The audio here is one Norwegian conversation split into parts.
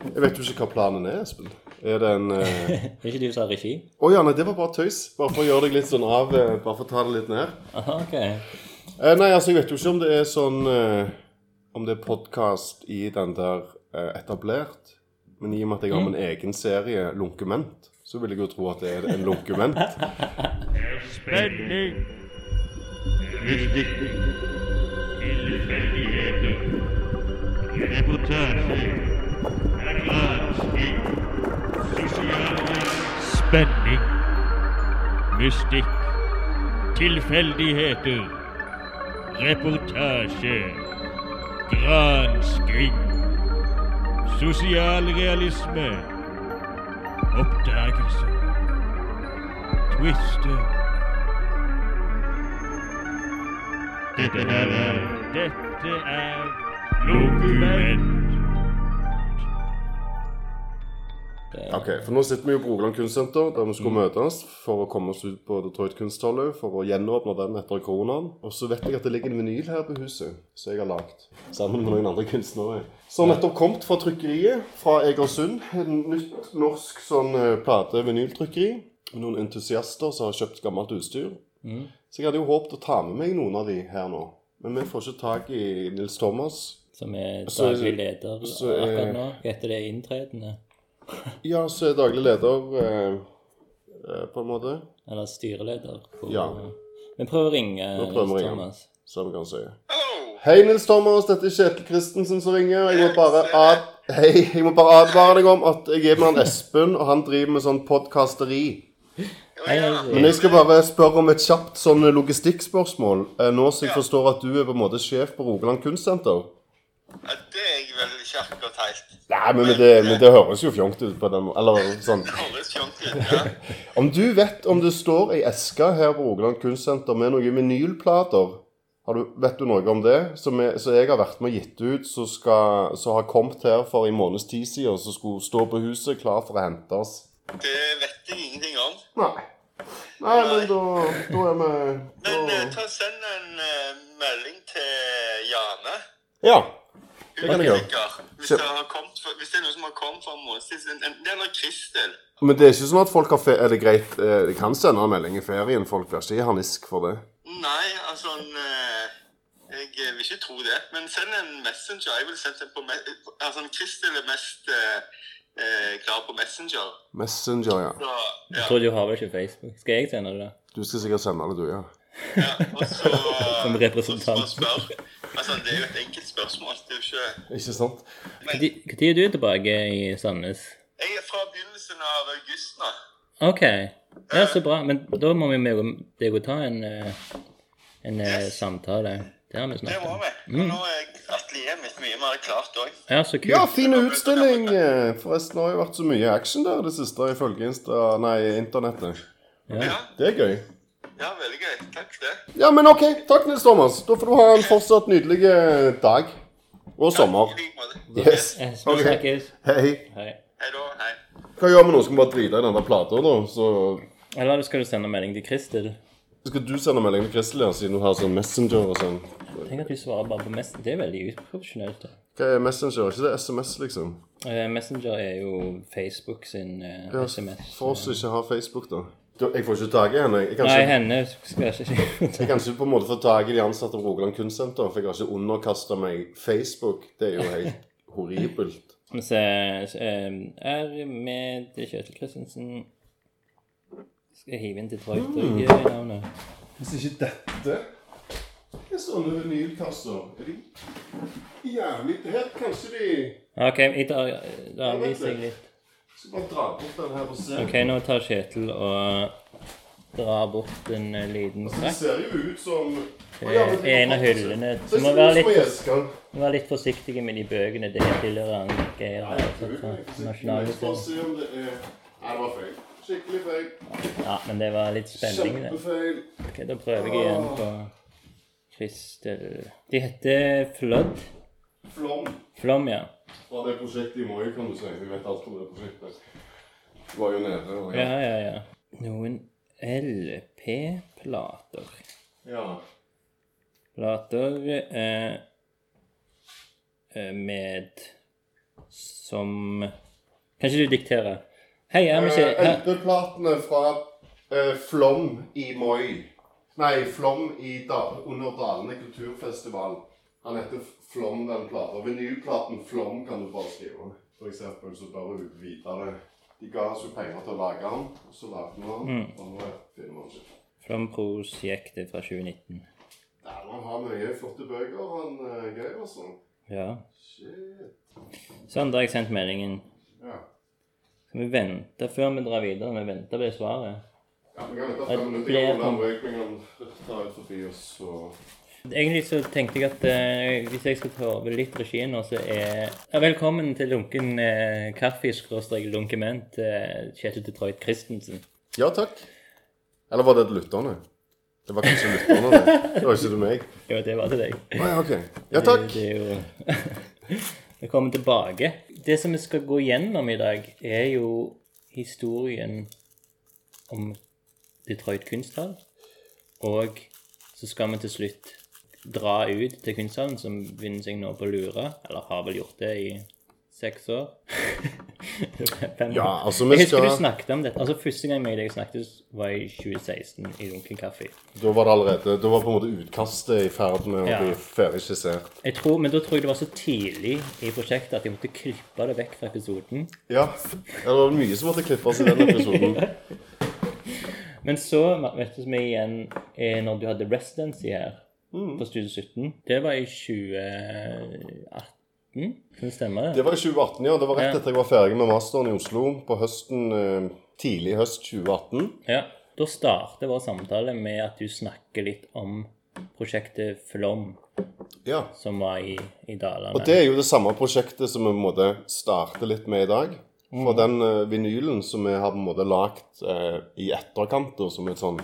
Jeg vet jo ikke hva planen er, Espen. Er det en uh... Det ikke du som har regi? ja, nei, det var bare tøys. Bare for å gjøre deg litt sånn av Uh, Bare for å ta det litt ned. Aha, ok. Eh, nei, altså, jeg vet jo ikke om det er sånn Om det er podkast i den der etablert. Men i og med at jeg har min egen serie, Lunkument, så vil jeg jo tro at det er en lunkument. Spenning. Mystikk. Tilfeldigheter. Reportasje. Spenning. Mystikk. Tilfeldigheter. Reportasje. Gransking. Sosial realisme. Oppdagelse. Twister. Dette er Dette er Dokument. Ok, for nå sitter vi jo på Rogaland Kunstsenter, der vi skulle møtes for å komme oss ut på Detroit kunsthallet for å gjenåpne den etter koronaen. Og så vet jeg at det ligger en vinyl her på huset som jeg har lagd sammen med noen andre kunstnere. Som nettopp kommet fra trykkeriet fra Egersund. Et nytt norsk sånn eh, plate-vinyltrykkeri. Noen entusiaster som har kjøpt gammelt utstyr. Så jeg hadde jo håpet å ta med meg noen av de her nå. Men vi får ikke tak i Nils Thomas. Som er daglig leder er- akkurat nå. etter det inntredende? Ja, så er daglig leder eh, eh, på en måte. Eller styreleder? På, Ja. Vi prøver å ringe Nå prøver Nils ringe. Thomas. Så vi kan si. Hei, Nils Thomas. Dette er Kjetil Kristensen som ringer. Jeg må bare, ad Hei, jeg må bare advare deg om at jeg er med han Espen, og han driver med sånn podkasteri. Men jeg skal bare spørre om et kjapt sånn logistikkspørsmål. eh, Nå som jeg forstår at du er på en måte sjef på Rogaland Kunstsenter. Ja, det er jeg veldig ikke og helt. Nei, men det, men det høres jo fjongt ut på den måten. Eller sånn. Det høres fjongt ut. Ja. Om du vet om det står ei eske her på Rogaland Kunstsenter med noen vinylplater har du, Vet du noe om det? Som jeg, så jeg har vært med og gitt ut, som har kommet her for en måneds tid siden, som skulle stå på huset klar for å hente oss? Det vet jeg ingenting om. Nei. Nei, men da, da er vi Men da, Men ta Send en uh, melding til Jane. Ja. Hun kan jeg gjøre. Hvis, det hvis det er noe som har kommet for en måned siden Det er noe Kristel. Men det er ikke sånn at folk har fe Er det greit eh, De kan sende en melding i ferien. Folk blir ikke harnisk for det. Nei, altså eh, Jeg eh, vil ikke tro det. Men send en Messenger. Jeg vil sende den på me altså, Kristel er mest eh, eh, klar på Messenger. Messenger, ja. Så, ja. Jeg tror du har vel ikke Facebook. Skal jeg sende det? da? Du skal sikkert sende det, du, ja. ja. Og så Som representant. og så spør. Altså, det er jo et enkelt spørsmål. Det er jo ikke Ikke sant? Når er du tilbake i Sandnes? Jeg er fra begynnelsen av august nå. OK. Ja, så bra. Men da må vi med deg og ta en, eh, en eh, Yes. samtale. Det har vi Det snakket må om. vi. Og nå er atelieret mitt mye mer klart òg. Ja, så kult. Ja, fin utstilling. eh, Forresten har jo vært så mye action der det siste, ifølge Insta, nei, internettet. Ja. Det er gøy. Ja, veldig gøy. Takk for det. Ja, men OK. Takk, Nils Thomas. Da får du ha en fortsatt nydelig eh, dag. Og sommer. Yes. Okay. Hei. Hei. Hei. Hva gjør vi nå? Skal vi bare drite i denne plata, da? Så Eller skal du sende melding til Kristel? skal du sende melding til Kristel, ja, siden du har sånn Messenger og sånn. Tenk at du svarer bare på Messenger. Det er veldig uprofesjonelt. da. Hva er Messenger? Er ikke det SMS, liksom? Eh, Messenger er jo Facebook sin eh, Ja, SMS. For oss som ikke har Facebook, da. Jeg får ikke tak i henne. Jeg kan Nei, ikke, henne skal jeg ikke jeg kan ikke på en måte få tak i de ansatte på Rogaland Kunstsenter, for jeg har ikke underkasta meg Facebook. Det er jo helt horribelt. Men så eh, er med til Kjetil Kristensen Skal jeg hive inn Detroit og gi deg navnet? Hvis ikke dette er sånne vinylkasser Er de jævlig Her kanskje de OK, jeg tar, da avviser jeg litt. Skal bare dra bort den her og se. OK, nå tar Kjetil og drar bort en liten Altså, Det strekk. ser jo ut som Det er en av hyllene. Du Så må være litt, må være litt forsiktig med de bøkene. Det tilhører han Geir her. så se om det er Nei, det var feil. Skikkelig feil. Ja, men det var litt spenning, det. Kjempefeil. Ok, da prøver jeg igjen på Kristel De heter Flood. Flom. Flom, ja. Fra det prosjektet i Moi, kan du si. Vi vet alt om det prosjektet. Du var jo nede og Ja, ja, ja. Noen LP-plater. ja. Plater eh, eh, med som Kanskje du dikterer? Hei, er vi ikke Eh? LP-platene fra eh, Flom i Moi. Nei, Flom i da, under Dalene kulturfestival. Han heter Flom, den plata. Vinylplaten Flom kan du bare skrive. Eksempel så bør du vite det. De ga oss jo penger til å lage den, og så lagde vi den. Og nå er filmen sin. Flom-prosjektet fra 2019. Der man har mye flotte bøker, han uh, Geir, altså. Ja. Shit. Sånn, da har jeg sendt meldingen. Ja. Skal vi vente før vi drar videre? Vi venter på det svaret. Ja, vi kan vente fem minutter. Jeg kan kom- la ta ut forbi oss, så Egentlig så tenkte jeg at eh, hvis jeg skal ta over litt regien nå, så er ja, Velkommen til lunken eh, kaffe-lunkement eh, Kjetil Detroit Christensen. Ja, takk. Eller var det lytterne? Det var kanskje lytterne, det. Det var ikke det meg. Jo, det var til deg. Ah, ja, ok. Ja, takk. Det, det er jo Velkommen tilbake. Det som vi skal gå gjennom i dag, er jo historien om Detroit kunsthall. Og så skal vi til slutt dra ut til kunsthallen, som begynner seg nå på Lura. Eller har vel gjort det i seks år. Ja, altså, vi Jeg husker du snakket om dette. Altså Første gang jeg deg snakket, var i 2016 i Lunken kaffe. Da var det allerede Da var på en måte utkastet i ferd med å Ja. bli ferdig skissert. Jeg tror, men da tror jeg det var så tidlig i prosjektet at jeg måtte klippe det vekk fra episoden. Ja. Det var mye som måtte klippes i den episoden. Men så møttes vi igjen når du hadde residency her på Studio 17. Det var i 2018. Kan det stemme? det? Det var i 2018, ja. Det var rett etter jeg var ferdig med masteren i Oslo på høsten eh, Tidlig høst 2018. Ja. Da starter vår samtale med at du snakker litt om prosjektet Flom, Ja. som var i, i Dalane. Og det er jo det samme prosjektet som vi på en måte starter litt med i dag. For den eh, vinylen som vi har på en måte lagd eh, i etterkant, som et sånn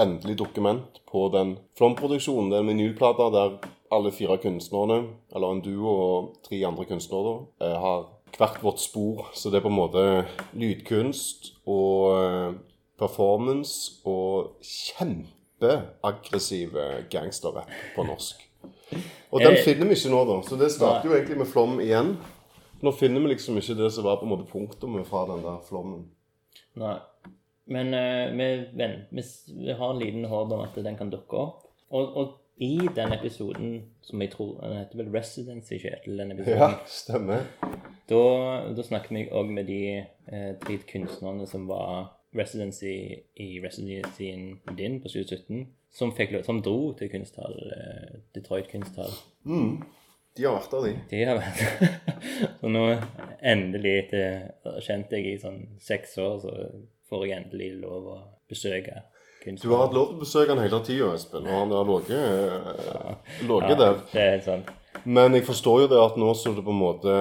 endelig dokument på den Flom-produksjonen. Det er en vinylplate der alle fire kunstnerne, eller en duo og tre andre kunstnere, da, eh, har hvert vårt spor. Så det er på en måte lydkunst og eh, performance og kjempeaggressive gangsterrapp på norsk. Og den Eh, finner vi ikke nå, da. Så det starter jo egentlig med Flom igjen. Nå finner vi liksom ikke det som var på en måte punktumet fra den der flommen. Nei. Men uh, vi, vi, vi har en liten håp om at den kan dukke opp. Og, og i den episoden, som jeg tror Den heter vel Residency, Kjetil, den episoden. Ja, stemmer. Da, da snakket vi òg med de eh, tre kunstnerne som var residency i residencyen din på 2017, som, fikk, som dro til kunsthall, eh, Detroit kunsthall. De har vært der, de. De har vært Så nå endelig, etter kjent jeg i sånn seks år, så får jeg endelig lov å besøke Du har hatt lov til å besøke han hele tida, Espen, og han har ligget eh, der. Det er helt sant. Men jeg forstår jo det at nå som det på en måte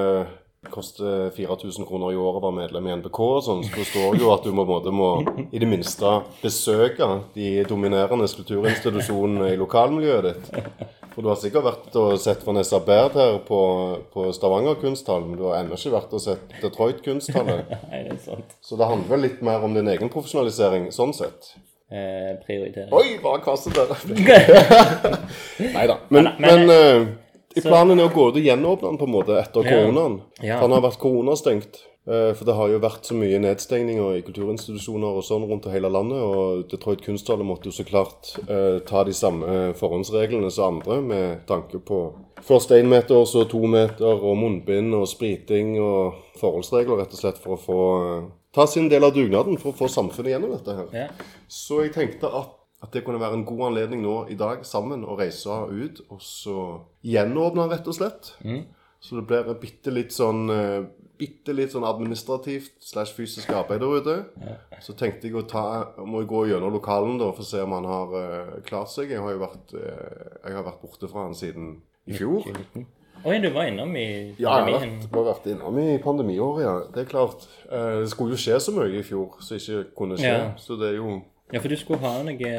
koster 4000 kroner i året å være medlem i NBK og sånn, så forstår jeg jo at du må, på en måte må i det minste besøke de dominerende kulturinstitusjonene i lokalmiljøet ditt. For du har sikkert vært og sett Vanessa Baird her på, på Stavanger kunsthall, men du har ennå ikke vært og sett Detroit kunsthallet. Nei, det er sant. Så det handler vel litt mer om din egen profesjonalisering sånn sett. Eh, prioritering. Oi, bare kastet der. Nei da. Men, Men- men, eh, i planen er å gå ut og gjenåpne den på en måte etter Ja. koronaen. Ja. For Han har vært koronastengt. Eh, For det har jo vært så mye nedstengninger i kulturinstitusjoner og sånn rundt hele landet. Og Detroit Kunsthalle måtte jo så klart eh, ta de samme forhåndsreglene som andre, med tanke på først én meter, så to meter og munnbind og spriting og forholdsregler, rett og slett for å få eh, ta sin del av dugnaden for å få samfunnet gjennom dette her. Ja. Så jeg tenkte at, at det kunne være en god anledning nå i dag sammen å reise ut og så gjenåpne rett og slett. Så det blir bitte litt sånn eh, bitte litt sånn administrativt slash fysisk arbeid der ute. Så tenkte jeg å ta må jeg gå gjennom lokalen da for å se om han har uh, klart seg. Jeg har jo vært, uh, jeg har vært borte fra han siden i fjor. Oi, du var innom i pandemien? Ja, jeg har vært, innom i pandemiåret, ja. Det er klart. Uh, Det skulle jo skje så mye i fjor som ikke kunne skje. Ja. Så det er jo Ja, for du skulle ha noe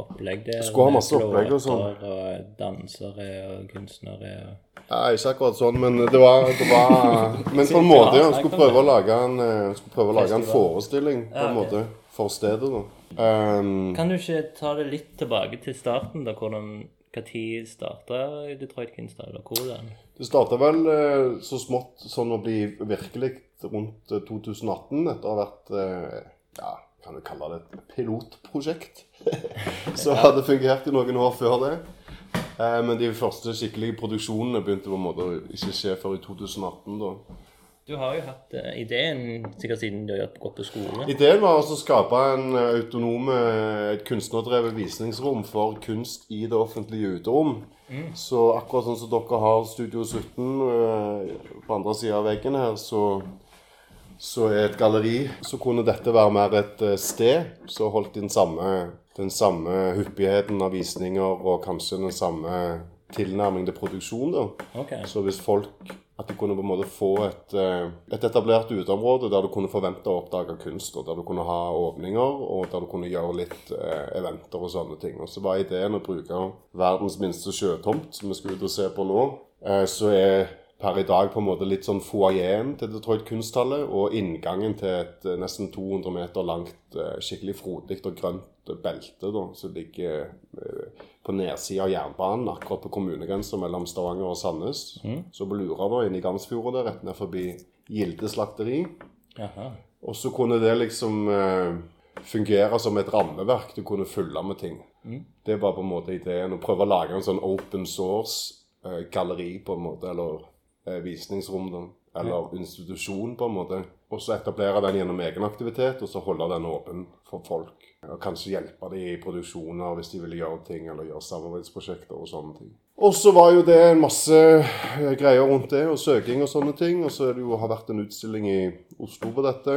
opplegg der. Skulle ha masse opplegg og sånn. Og dansere og kunstnere. Og... Nei, ikke akkurat sånn, men det var, det var Men på en måte, ja. Skulle prøve å lage en, eh, skulle prøve å lage en forestilling på en måte for stedet, da. Um, Kan du ikke ta det litt tilbake til starten, da? Hvordan Når starta Detroit Kunsthall, eller hvordan? Det starta vel eh, så smått sånn å bli virkelig rundt eh, 2018, etter å ha vært eh, ja, kan du kalle det et pilotprosjekt. som hadde fungert i noen år før det. Eh, men de første skikkelige produksjonene begynte på en måte å ikke skje før i 2018. da. Du har jo hatt uh, ideen sikkert siden du har gått på skole. Ideen var altså å skape en eh, autonome, et kunstnerdrevet visningsrom for kunst i det offentlige uterom. Så akkurat sånn som dere har Studio 17 uh, på andre sida av veggen her, så, så er et galleri, så kunne dette være mer et eh, sted som holdt den samme, den samme hyppigheten av visninger og kanskje den samme tilnærming til produksjon. da. Okay. Så hvis folk At de kunne på en måte få et, eh, et etablert uteområde der du kunne forvente å oppdage kunst, og der du kunne ha åpninger, og der du kunne gjøre litt eh, eventer og sånne ting. Og så var ideen å bruke verdens minste sjøtomt, som vi skal ut og se på nå. Eh, så er per i dag på en måte litt sånn foajeen til Detroit kunsthalle, og inngangen til et eh, nesten 200 meter langt, eh, skikkelig frodig og grønt belte da, som ligger eh, på nedsida av jernbanen, akkurat på kommunegrensa mellom Stavanger og Sandnes. Så på Lura, da, inne i Gamsfjorda, rett ned forbi Gilde slakteri. Og så kunne det liksom eh, fungere som et rammeverk du kunne fylle med ting. Det var på en måte ideen. Å prøve å lage en sånn open source-galleri, på en måte, eller eh, visningsrom. Eller institusjon, på en måte. Og så etablere den gjennom egen aktivitet, og så holde den åpen for folk. Og kanskje hjelpe dem i produksjoner hvis de ville gjøre ting, eller gjøre samarbeidsprosjekter og sånne ting. Og så var jo det en masse eh, greier rundt det, og søking og sånne ting. Og så det jo, har vært en utstilling i Oslo på dette.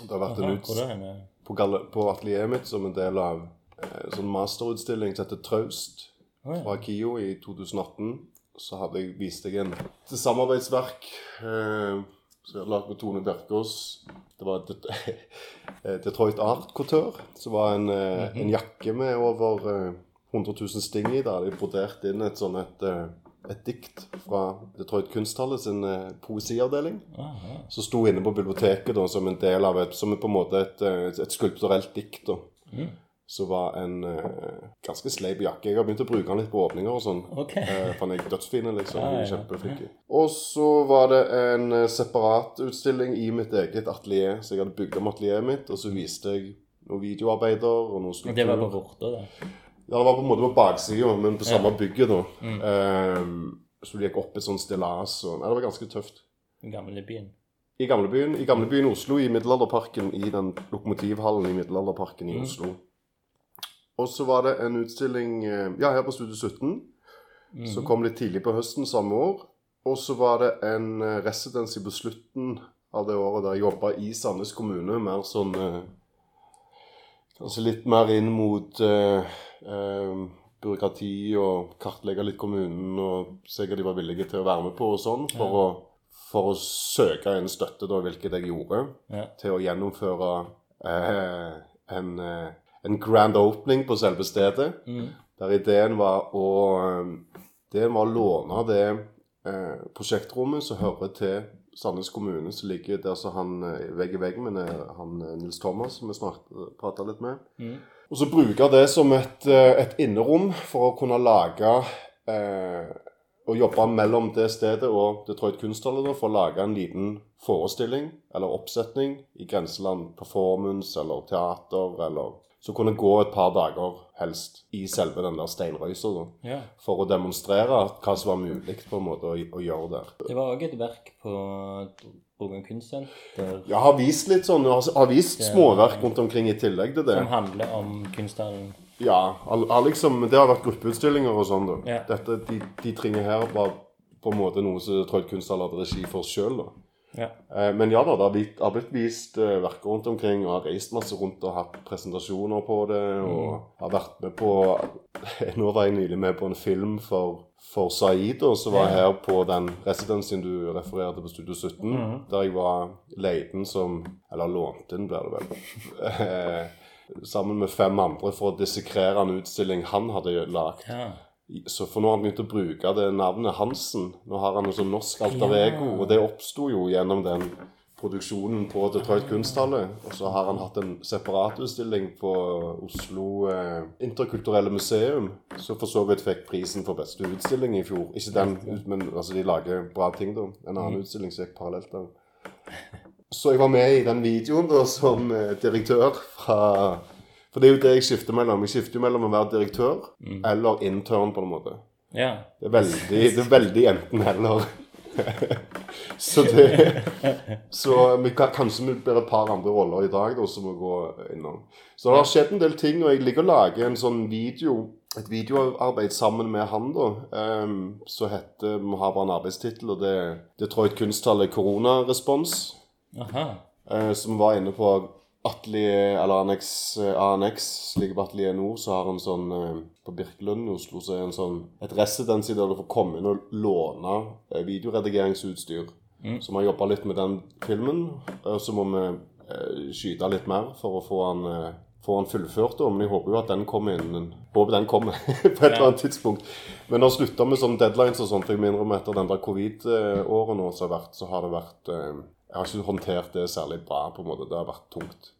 Det har vært Aha, en er på, på atelieret mitt som en del av eh, en sånn masterutstilling som heter Traust ja. fra KIO i 2018. Så hadde jeg vist deg en samarbeidsverk eh, lagd med Tone Bjerkås. Det var et eh, Detroit Art Couture. Som var en, eh, en jakke med over eh, 100 000 sting i. Der de broderte inn et sånn et, eh, et dikt fra Detroit Kunsthalle sin eh, poesiavdeling Aha. som sto inne på biblioteket da, som en del av et, som på en måte et, eh, et skulpturelt dikt. da. Som var en uh, ganske sleip jakke. Jeg har begynt å bruke den litt på åpninger og sånn. Ok. Uh, for den er liksom. Ja, ja, er kjempeflinke. Og så var det en eh, separat utstilling i mitt eget atelier. Så jeg hadde bygd om atelieret mitt, og så viste jeg noen videoarbeider og noen skulpturer. Det var på Vorta, da? Ja, det var på en måte på baksida, men på samme bygget, da. Eh, så det gikk opp et sånt stillas og Nei, det var ganske tøft. Den gamle byen. I gamlebyen, I gamlebyen Oslo, i Middelalderparken, i den lokomotivhallen i Middelalderparken i Oslo. Og så var det en utstilling eh, ja, her på Studio 17, som kom litt tidlig på høsten samme år. Og så var det en residens residency på slutten av det året der jeg jobba i Sandnes kommune. Mer sånn eh, Kanskje litt mer inn mot eh, eh, byråkrati og kartlegge litt kommunen og se hva de var villige til å være med på og sånn. For, å, for å søke en støtte, da, hvilket jeg gjorde Ja. til å gjennomføre eh, en, eh, en grand opening på selve stedet. Der ideen var å eh, Det var å låne det eh, prosjektrommet som hører til Sandnes kommune, som ligger der så han eh, vegg i vegg med eh, han eh, Nils Thomas, som vi snart prata litt med. Og så bruke det som et, et innerom for å kunne lage eh, og jobbe mellom det stedet og Detroit Kunsthalle for å lage en liten forestilling eller oppsetning i grenseland, performance eller teater, eller som kunne gå et par dager helst i selve den der steinrøysa, Ja. for å demonstrere hva som var mulig på en måte å, å gjøre der. Det var òg et verk på Rogaland Kunstsenter Jeg har vist litt sånn, jeg har vist småverk rundt omkring i tillegg til det. som handler om kunsthallen. Ja, all liksom, det har vært gruppeutstillinger og sånn. Ja. Dette, de, de trenger her var på en måte noe som Troll Kunsthall hadde regi for sjøl. Ja. Eh, men ja da, det har blitt, vist eh, verker rundt omkring, og har reist masse rundt og hatt presentasjoner på det. Og har vært med på Nå var jeg nylig med på en film for, for og som var her på den residencyen du refererte på Studio 17. Der jeg var leiden som Eller lånt inn, blir det vel. Eh, Sammen med fem andre for å dissekrere en utstilling han hadde lagd. ja. Så for nå har han begynt å bruke det navnet Hansen. Nå har han noe sånn norsk alter ego, og det oppsto jo gjennom den produksjonen på Detroit kunsthalle. Og så har han hatt en separatutstilling på Oslo eh, interkulturelle museum, som for så vidt fikk prisen for beste utstilling i fjor. Ikke den, men altså, de lager bra ting, da. En annen utstilling som gikk parallelt der. Så jeg var med i den videoen da som eh, direktør fra For det er jo det jeg skifter mellom. Jeg skifter jo mellom å være direktør eller intern, på en måte. Ja. Det er veldig, det er veldig enten-heller. så det Så vi kan, kanskje vi blir et par andre roller i dag da, som må gå innom. Så det har skjedd en del ting, og jeg ligger og lager en sånn video et videoarbeid sammen med han, da. Um, så heter Vi har bare en arbeidstittel, og det er Detroit Kunsthalle koronarespons. Aha. Eh, som var inne på Atelier, eller Annex, eh, ANX, ligger på Atelier Nord, så har en sånn eh, På Birkelund i Oslo så er en sånn et residency der du får komme inn og låne videoredigeringsutstyr. Mm. Så vi har jobba litt med den filmen. Og så må vi eh, skyte litt mer for å få den, eh, få den fullført. Men jeg håper jo at den kommer innen Håper den kommer på et eller annet tidspunkt. Men nå slutta med sånne deadlines og sånt. Jeg må innrømme etter den der covid-året nå som har vært, så har det vært eh, Jeg har ikke håndtert det særlig bra, på en måte. Det har vært tungt.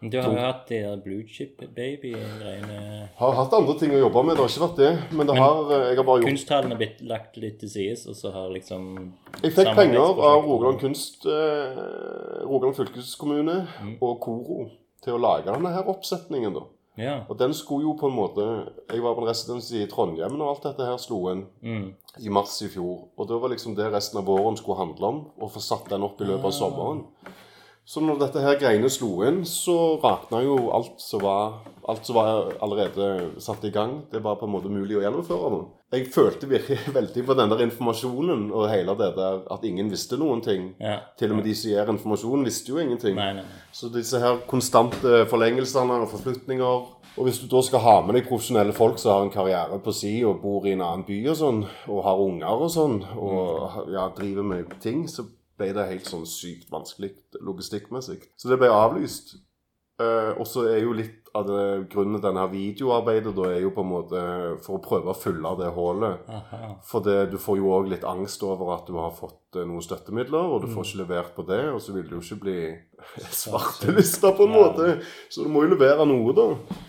Du har jo hatt de der Blue Chip Baby-greiene. Har hatt andre ting å jobbe med, det har ikke vært det. Men det har, eh, jeg har bare gjort Kunsthallene er blitt lagt litt til sides, og så har liksom Jeg fikk penger av. Rogaland kunst, eh, Rogaland fylkeskommune og Koro til å lage denne her oppsetningen, da. Ja. Og den skulle jo på en måte Jeg var på en residens i Trondheim når alt dette her slo inn Mm. i mars i fjor. Og det var liksom det resten av våren skulle handle om. Å få satt den opp i løpet av sommeren. Så når dette her greiene slo inn, så rakna jo alt som var Alt som var allerede satt i gang. Det var på en måte mulig å gjennomføre. noe. Jeg følte virkelig veldig på den der informasjonen og hele det der at ingen visste noen ting. ja. Til og med de som gir informasjon, visste jo ingenting. Nei, nei. Så disse her konstante forlengelsene og forflytninger Og hvis du da skal ha med deg profesjonelle folk som har en karriere på si og bor i en annen by og sånn, og har unger og sånn, og ja, driver med ting, så ble det helt sånn sykt vanskelig logistikkmessig. Så det ble avlyst. Uh, og så er jo litt av det grunnen til denne videoarbeidet da er jo på en måte for å prøve å fylle det hullet. For det, du får jo òg litt angst over at du har fått eh, noen støttemidler, og du får ikke levert på det, og så vil du jo ikke bli svartelista på en Ja. måte. Så du må jo levere noe, da.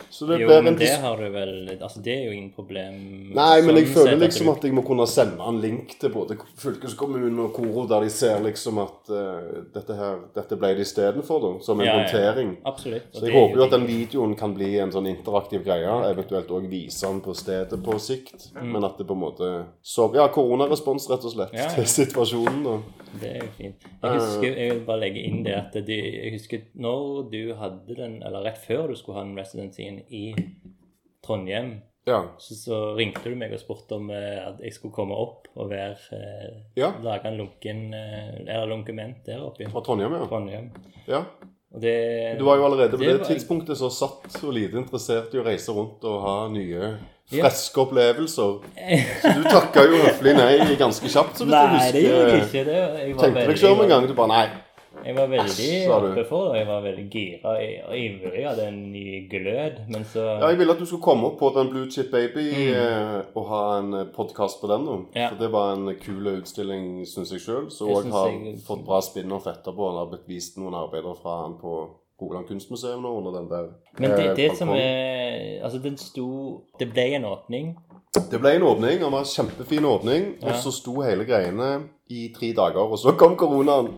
Så det Jo, men det har du vel Altså, det er jo ingen problem Nei, men jeg sånn føler sett liksom at jeg må kunne sende en link til både fylkeskommunen og Koro, der de ser liksom at uh, dette her, dette ble det istedenfor, da. Som en Ja, ja. Absolutt. Så jeg er håper jo at den digg. Videoen kan bli en sånn interaktiv greie, eventuelt òg vise den på stedet på sikt. Men at det på en måte så, Ja, koronarespons, rett og slett, Mm. Ja, ja. til situasjonen, da. Det er jo fint. Jeg husker, jeg vil bare legge inn det at de, jeg husker når du hadde den, eller rett før du skulle ha den residencyen i Trondheim, Ja. så, så ringte du meg og spurte om eh, at jeg skulle komme opp og være eh, Ja. lage en lunken eh, eller lunkenment der oppe Fra Trondheim, ja. Trondheim. ja. Det Du var jo allerede på Det det, var- tidspunktet så satt og lite interessert i å reise rundt og ha nye, Ja. opplevelser. Så du takka jo høflig nei ganske kjapt, så du jeg Nei, det gjorde jeg husker. ikke. Det, jeg var Tenkte deg selv en gang, du bare nei. Jeg var veldig oppe for det. Jeg var veldig gira og ivrig av den ny glød, men så Ja, jeg ville at du skulle komme opp på den Blue Chip Baby mm. og ha en podkast på den. Ja. For Det var en kul utstilling, syns jeg sjøl. Så òg har jeg- fått bra spin-off etterpå. Han har blitt vist noen arbeider fra han på Rogaland kunstmuseum nå under den der Men det, eh, det som er Altså, den sto Det ble en åpning. Det ble en åpning, det var en kjempefin åpning, og så sto hele greiene i tre dager, og så kom koronaen.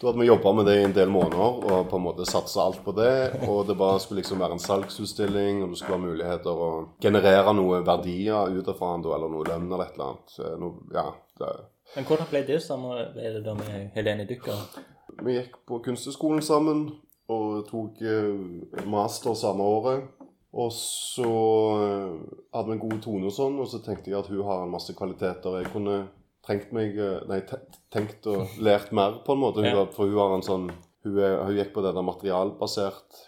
Da hadde vi jobba med det i en del måneder og på en måte satsa alt på det. Og det bare skulle liksom være en salgsutstilling, og det skulle være muligheter å generere noe verdier ut av den, eller noe lønn eller et eller annet. Noe, ja, det. Men hvordan ble det samarbeidet da med Helene Dykker? Vi gikk på Kunsthøgskolen sammen og tok eh, master samme året. Og så eh, hadde vi en god tone og sånn, og så tenkte jeg at hun har en masse kvaliteter. Jeg kunne trengt meg eh, Nei, tenkt og lært mer, på en måte. Hun, Ja. For hun har en sånn Hun, hun gikk på det der materialbasert,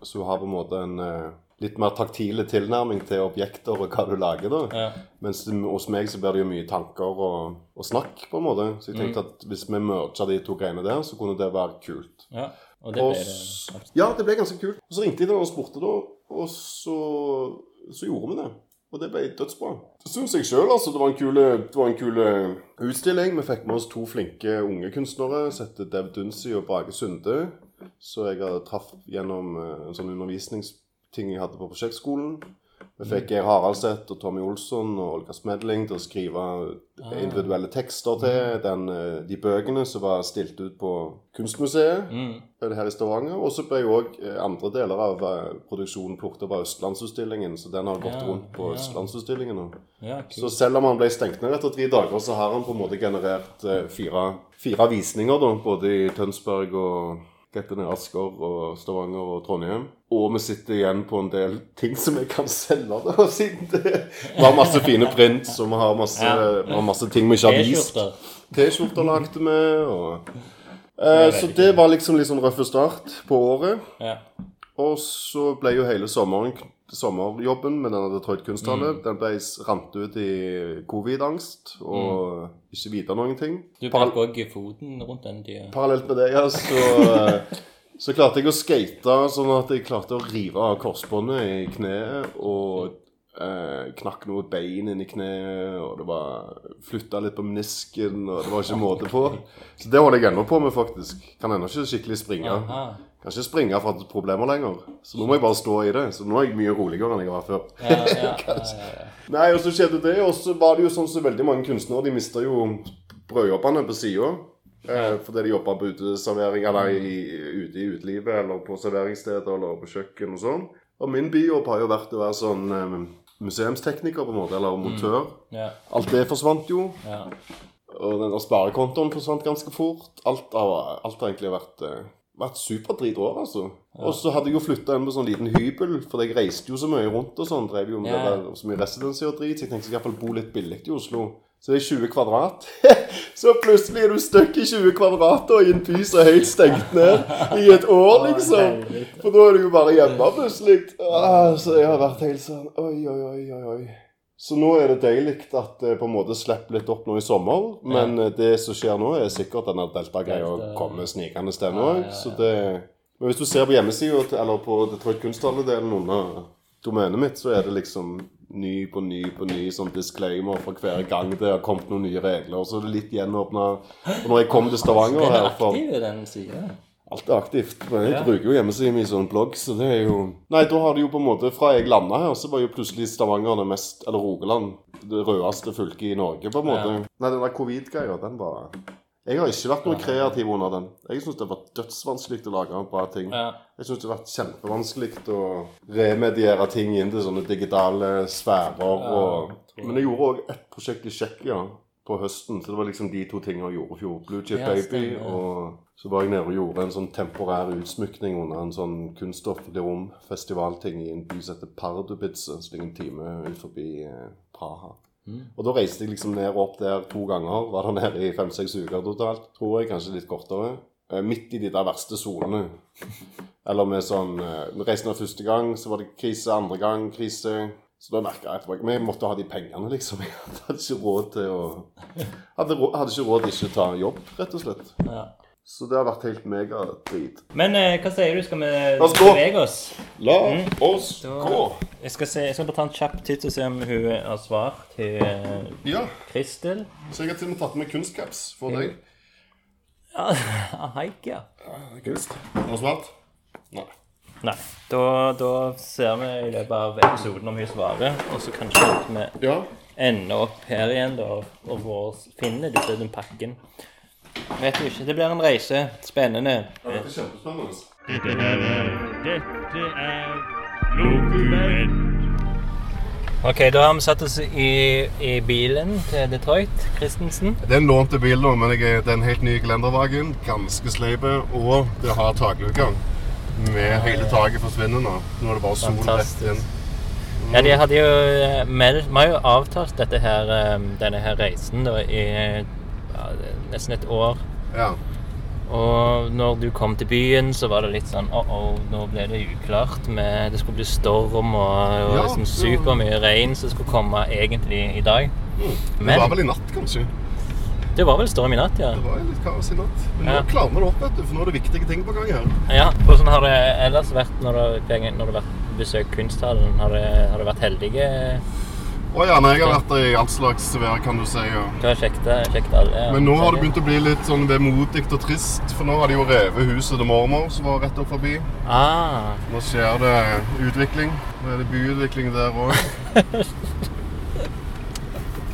så hun har på en måte en eh, litt mer taktile tilnærming til objekter og hva du lager, da. Ja. Mens hos meg så blir det jo mye tanker og, og snakk, på en måte. Så jeg tenkte at hvis vi merga de to greiene der, så kunne det være kult. ja. Og det ble og, det. ja, det ble ganske kult. Og så ringte jeg da og spurte, da, og så, så gjorde vi det. Og det ble dødsbra. Det syns jeg sjøl, altså. Det var kule det var en kul eh, utstilling. Vi fikk med oss to flinke unge kunstnere Sette Dev Dunsi og Brage Sunde. Så jeg traff gjennom eh, en sånn undervisningsting jeg hadde på prosjektskolen. Vi fikk Geir Haraldseth og Tommy Olsson og Olga Smedling til å skrive individuelle tekster til den, eh, de bøkene som var stilt ut på Kunstmuseet mm. her i Stavanger. Og så ble jo òg andre deler av eh, produksjonen plukket opp av Østlandsutstillingen, så den har gått Ja, rundt på ja. Østlandsutstillingen nå. Ja. Så selv om han ble stengt ned etter tre dager, så har han på en måte generert eh, fire, fire visninger, da, både i Tønsberg og rett ned Asker og Stavanger og Trondheim. Og vi sitter igjen på en del ting som vi kan selge, da, siden det Vi har masse fine print, og vi har masse, vi har masse ting vi ikke har vist. T-skjorter. Lagde vi, og eh, Så det var liksom litt sånn røff start på året. Ja. Og så ble jo hele sommeren sommerjobben med denne Detroit kunsthalle Mm. Den ble rant ut i covid-angst og ikke vite noen ting. Mm. Du brakk òg foten rundt den tida. Parallelt med det, ja, så, eh, så klarte jeg å skate sånn at jeg klarte å rive av korsbåndet i kneet og eh, knakk noe bein inn i kneet, og det var flytta litt på menisken, og det var ikke måte på. Så det holder jeg ennå på med, faktisk. Kan ennå ikke skikkelig springe. Aha. Kan ikke springe fra problemer lenger. Så nå må jeg bare stå i det. Så nå er jeg mye roligere enn jeg var før. Ja, ja, ja. Nei, og så skjedde det, og så var det jo sånn som veldig mange kunstnere, de mista jo brødjobbene på sida. Eh, fordi de jobba på uteservering, eller i, ute i utelivet, eller på serveringssteder, eller på kjøkken og sånn. Og min bijobb har jo vært å være sånn eh, museumstekniker, på en måte, eller montør. ja, Alt det forsvant jo. Yeah. Og den der sparekontoen forsvant ganske fort. Alt har, alt har egentlig vært, eh, vært superdrit år, altså. Og så hadde jeg jo flytta inn på sånn liten hybel, for jeg reiste jo så mye rundt og sånn. Drev jo med Ja. det så mye residency og drit, så jeg tenkte jeg iallfall bo litt billig i Oslo. Så det er 20 kvadrat. så plutselig er du stuck i 20 kvadrat og i en by som er helt stengt ned i et år, liksom. For da er du jo bare hjemme plutselig. Ah, så jeg har vært helt sånn Oi, oi, oi, oi. Så nå er det deilig at det på en måte slipper litt opp nå i sommer. Men ja. det som skjer nå, er sikkert denne delta-greia Delta. kommer snikende til nå. Ja, ja, ja. Så det Men hvis du ser på hjemmesida, eller på Detroit Kunsthalledelen under domenet mitt, så er det liksom ny på ny på ny sånn disclaimer for hver gang det har kommet noen nye regler. Så er det litt gjenåpna. Og når jeg kom til Stavanger Den er her for aktiv, den sida. Alt er aktivt. Men jeg Ja. bruker jo hjemmesiden min som blogg, så det er jo Nei, da har det jo på en måte Fra jeg landa her, så var jo plutselig Stavanger det mest Eller Rogaland det rødeste fylket i Norge, på en måte. Ja. Nei, den der covid-greia, den var Jeg har ikke vært noe kreativ under den. Jeg syns det var dødsvanskelig å lage bra ting. Ja. Jeg syns det har vært kjempevanskelig å remediere ting inn til sånne digitale sfærer. Og, men jeg gjorde òg ett prosjekt i Tsjekkia på høsten, så det var liksom de to tingene jeg gjorde i fjor. Blue Chip Ja, Baby, og så var jeg nede og gjorde en sånn temporær utsmykning under en sånn kunstoffentlig rom-festivalting i en by som heter Pardubice, som ligger en time utenfor Mm. Praha. Og da reiste jeg liksom ned og opp der to ganger. Var der nede i fem-seks uker totalt, tror jeg. Kanskje litt kortere. Eh, Midt i de der verste sonene. Eller med sånn eh, Vi reiste ned første gang, så var det krise. Andre gang krise. Så da merka jeg etterpå Vi måtte ha de pengene, liksom. Jeg hadde ikke råd til å Hadde, hadde ikke råd til ikke å ta jobb, rett og slett. Ja. Så det har vært helt megadrit. Men eh, hva sier du? Skal vi bevege oss? La oss Da- gå! Jeg skal, se, jeg skal bare ta en kjapp titt og se om hun har svart til eh, Ja, Kristel. så jeg har til og med tatt med kunstcaps for deg. Ja, haik, ja. Kunst. Har du svart? Nei. Nei. Da, da ser vi i løpet av episoden om hun svarer, og så kanskje vi Ja. ender opp her igjen da, og vår, finner disse den pakken. Vet du ikke. Det blir en reise. Spennende. Ja, Det er kjempespennende. Dette er Dette er Dokument. Ok, da har vi satt oss i, i bilen til Detroit. Christensen. Det er en lånte bil, men jeg, det er en helt ny gelendervagen. Ganske sleipe. Og det har takluke. Med hele taket forsvinner nå. Nå er det bare sol rett inn. inn. Ja, de hadde jo eh, meldt Vi har jo avtalt dette her, eh, denne her reisen da, i ja, nesten et år. Ja. Og når du kom til byen, så var det litt sånn Å, oh, nå ble det uklart. Med, det skulle bli storm og, og Ja, liksom supermye regn som skulle komme egentlig i dag. Det Men- var vel i natt, kanskje. Det var vel storm i natt, ja. Det var litt kaos i natt. Men Ja. nå klarer vi det opp, vet du, for nå er det viktige ting på gang her. Ja, sånn har det ellers vært når du, har vært besøkt kunsthallen. Har det vært heldige Å ja, nei, jeg har vært der i all slags vær, kan du si. Ja. Du har sjekket, sjekket alle? ja. Men nå har det begynt å bli litt sånn vemodig og trist, for nå har de jo revet huset til mormor som var rett opp forbi. Ah, Nå skjer det utvikling. Nå er det byutvikling der òg.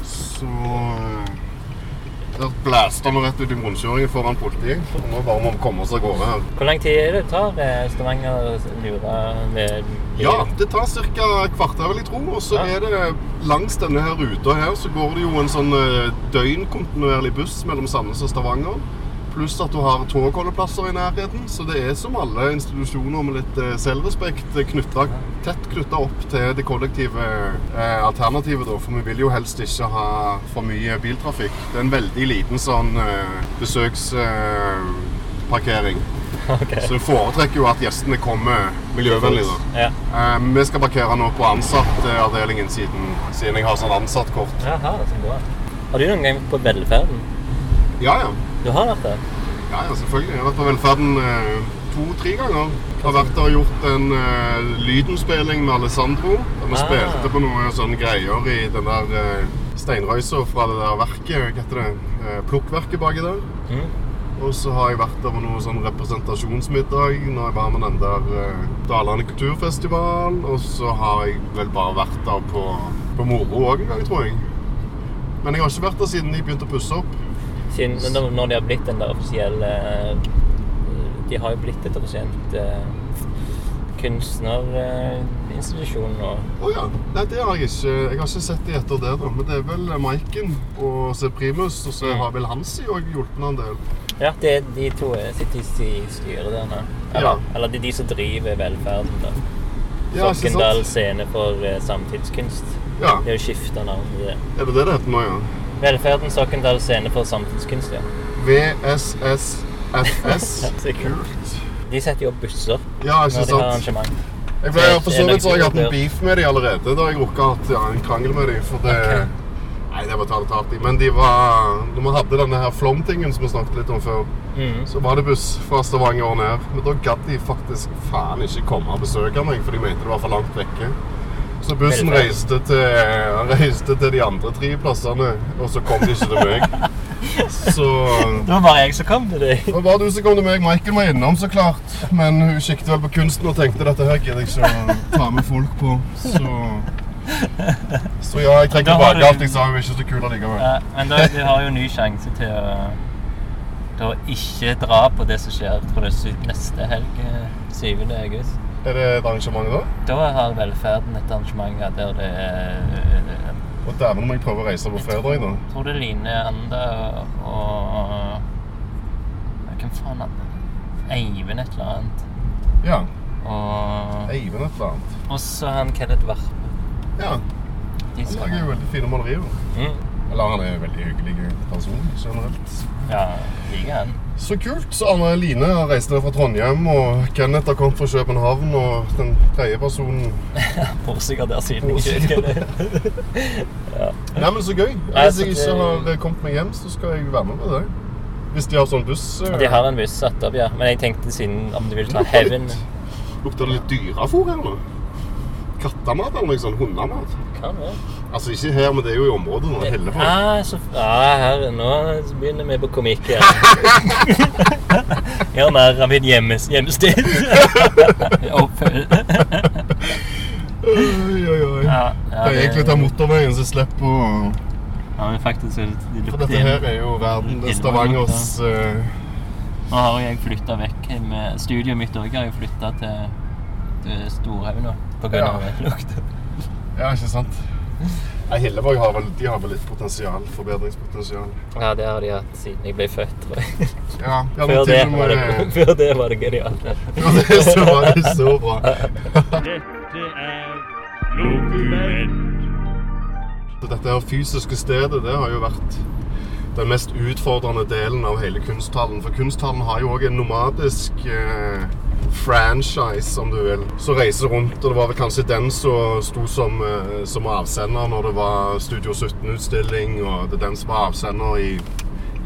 Så Der blæste vi rett ut i rundkjøringen foran politiet. Nå bare må vi komme oss av gårde her. Hvor lang tid er det tar eh, Stavanger lure med bil? Ja, det tar ca. kvarter, vil jeg tro. Og så Ja. er det langs denne her ruta her så går det jo en sånn eh, døgnkontinuerlig buss mellom Sandnes og Stavanger. Pluss at du har togholdeplasser i nærheten. Så det er som alle institusjoner med litt eh, selvrespekt eh, knyttet, tett knytta opp til det kollektive eh, alternativet. Da. For vi vil jo helst ikke ha for mye biltrafikk. Det er en veldig liten sånn eh, besøksparkering. Ok. Så vi foretrekker jo at gjestene kommer miljøvennlig. Ja. Eh, vi skal parkere nå på ansattavdelingen siden, siden jeg har sånn ansattkort. Jaha, så bra. Har du noen gang vært på Velferden? Ja, ja. Du har vært der? Ja, ja, selvfølgelig. Jeg har vært på Velferden eh, to-tre ganger. Jeg har vært der og gjort en eh, lydenspilling med Alessandro. Der vi Ah. spilte på noen sånne greier i den der eh, steinrøysa fra det der verket, hva heter det, Eh, plukkverket baki der. Mm. Og så har jeg vært der på noe sånn representasjonsmiddag når jeg var med den der eh, Dalane kulturfestival. Og så har jeg vel bare vært der på, på moro òg en gang, tror jeg. Men jeg har ikke vært der siden de begynte å pusse opp. Siden, når, de har blitt den der offisielle eh, De har jo blitt et offisielt eh, kunstnerinstitusjon nå. Å ja. Nei, det har jeg ikke. Jeg har ikke sett de etter det, da. Men det er vel Maiken og så Primus, og så har vel Hansi òg hjulpet en del. Ja, det de to eh, sitter i styret der nå. Eller, Ja. eller det er de som driver velferden. da. Ja, Sokndal Scene for samtidskunst. Ja. Det er jo skifta navn. Er det det det heter nå, ja? Velferden Sokndal scene for samtidskunst, ja. VSSFS. Kult. De setter jo opp busser Ja, når de har arrangement. Jeg ble, for så vidt så har jeg hatt en beef med de allerede. Da jeg rukket å ha ja, en krangel med de, for det okay. Nei, det var talt hardt i. Men de var Når vi hadde denne her Flom-tingen som vi snakket litt om før, mm. så var det buss fra Stavanger og ned. Men da gadd de faktisk faen ikke komme og besøke meg, for de mente det var for langt vekke. Så bussen reiste til, reiste til de andre tre plassene, og så kom de ikke til meg. Så Det var bare jeg som kom til deg. det var bare du som kom til meg. Michael var innom, så klart. Men hun kikket vel på kunsten og tenkte dette her gidder jeg ikke å ta med folk på. Så Så ja, jeg trekker tilbake du- alt jeg sa. Hun er ikke så kul allikevel. Ja, men da, du har jo ny sjanse til å til å ikke dra på det som skjer tror jeg, neste helg, eh, 7. august. Er det et arrangement da? Da har Velferden et arrangement ja, der det er eh, Og dæven må jeg prøve å reise på fredag, da. Jeg tror det er Line Anda og Hvem faen er det? Eivind et eller annet. Ja. Og, Eivind et eller annet. og så han Kenneth Varpe. Ja. Han lager jo veldig fine malerier. mm. Eller han er en veldig hyggelig person generelt. Ja, han. Så kult. Så Anne Line har reist ned fra Trondheim, og Kenneth har kommet fra København, og den tredje personen Bor sikkert der siden jeg ikke det. Nei, men så gøy. Hvis jeg ikke har eh, kommet meg hjem, så skal jeg være med på det. Hvis de har sånn buss eh, De har en buss opp, ja. Men jeg tenkte siden om du vil ta Lukter Heaven Lukter det litt dyrefôr her nå? Kattemat eller noe sånt? Hundemat? Kan være. Altså ikke her, men det er jo i området nå. Hellevold. Ah, så, ja, her, nå begynner vi på komikk igjen. Gjør mer av mitt hjemmes, hjemsted. Oppfølg. Oi, oi, oi. Ja, ja, Det er egentlig ta motorveien, så slipper å Ja, men faktisk er det de For dette her er jo verden det er Stavangers uh... Nå har jeg flytta vekk med studioet mitt òg. Jeg har flytta til, til Storhaug nå pga. Ja. av lukta. Ja, ikke sant? Nei, Hillevåg har vel, de har vel litt potensial, forbedringspotensial. Ja, det har de hatt siden jeg ble født, tror jeg. Ja, ja Før det var det, før det var det genialt. Før det så så, det så bra. Dette er Lokument. Dette her fysiske stedet det har jo vært den mest utfordrende delen av hele kunsthallen. For kunsthallen har jo òg en nomadisk eh, franchise, om du vil, som reiser rundt. Og det var vel kanskje den som sto som, eh, som avsender når det var Studio 17-utstilling, og det er den som var avsender i,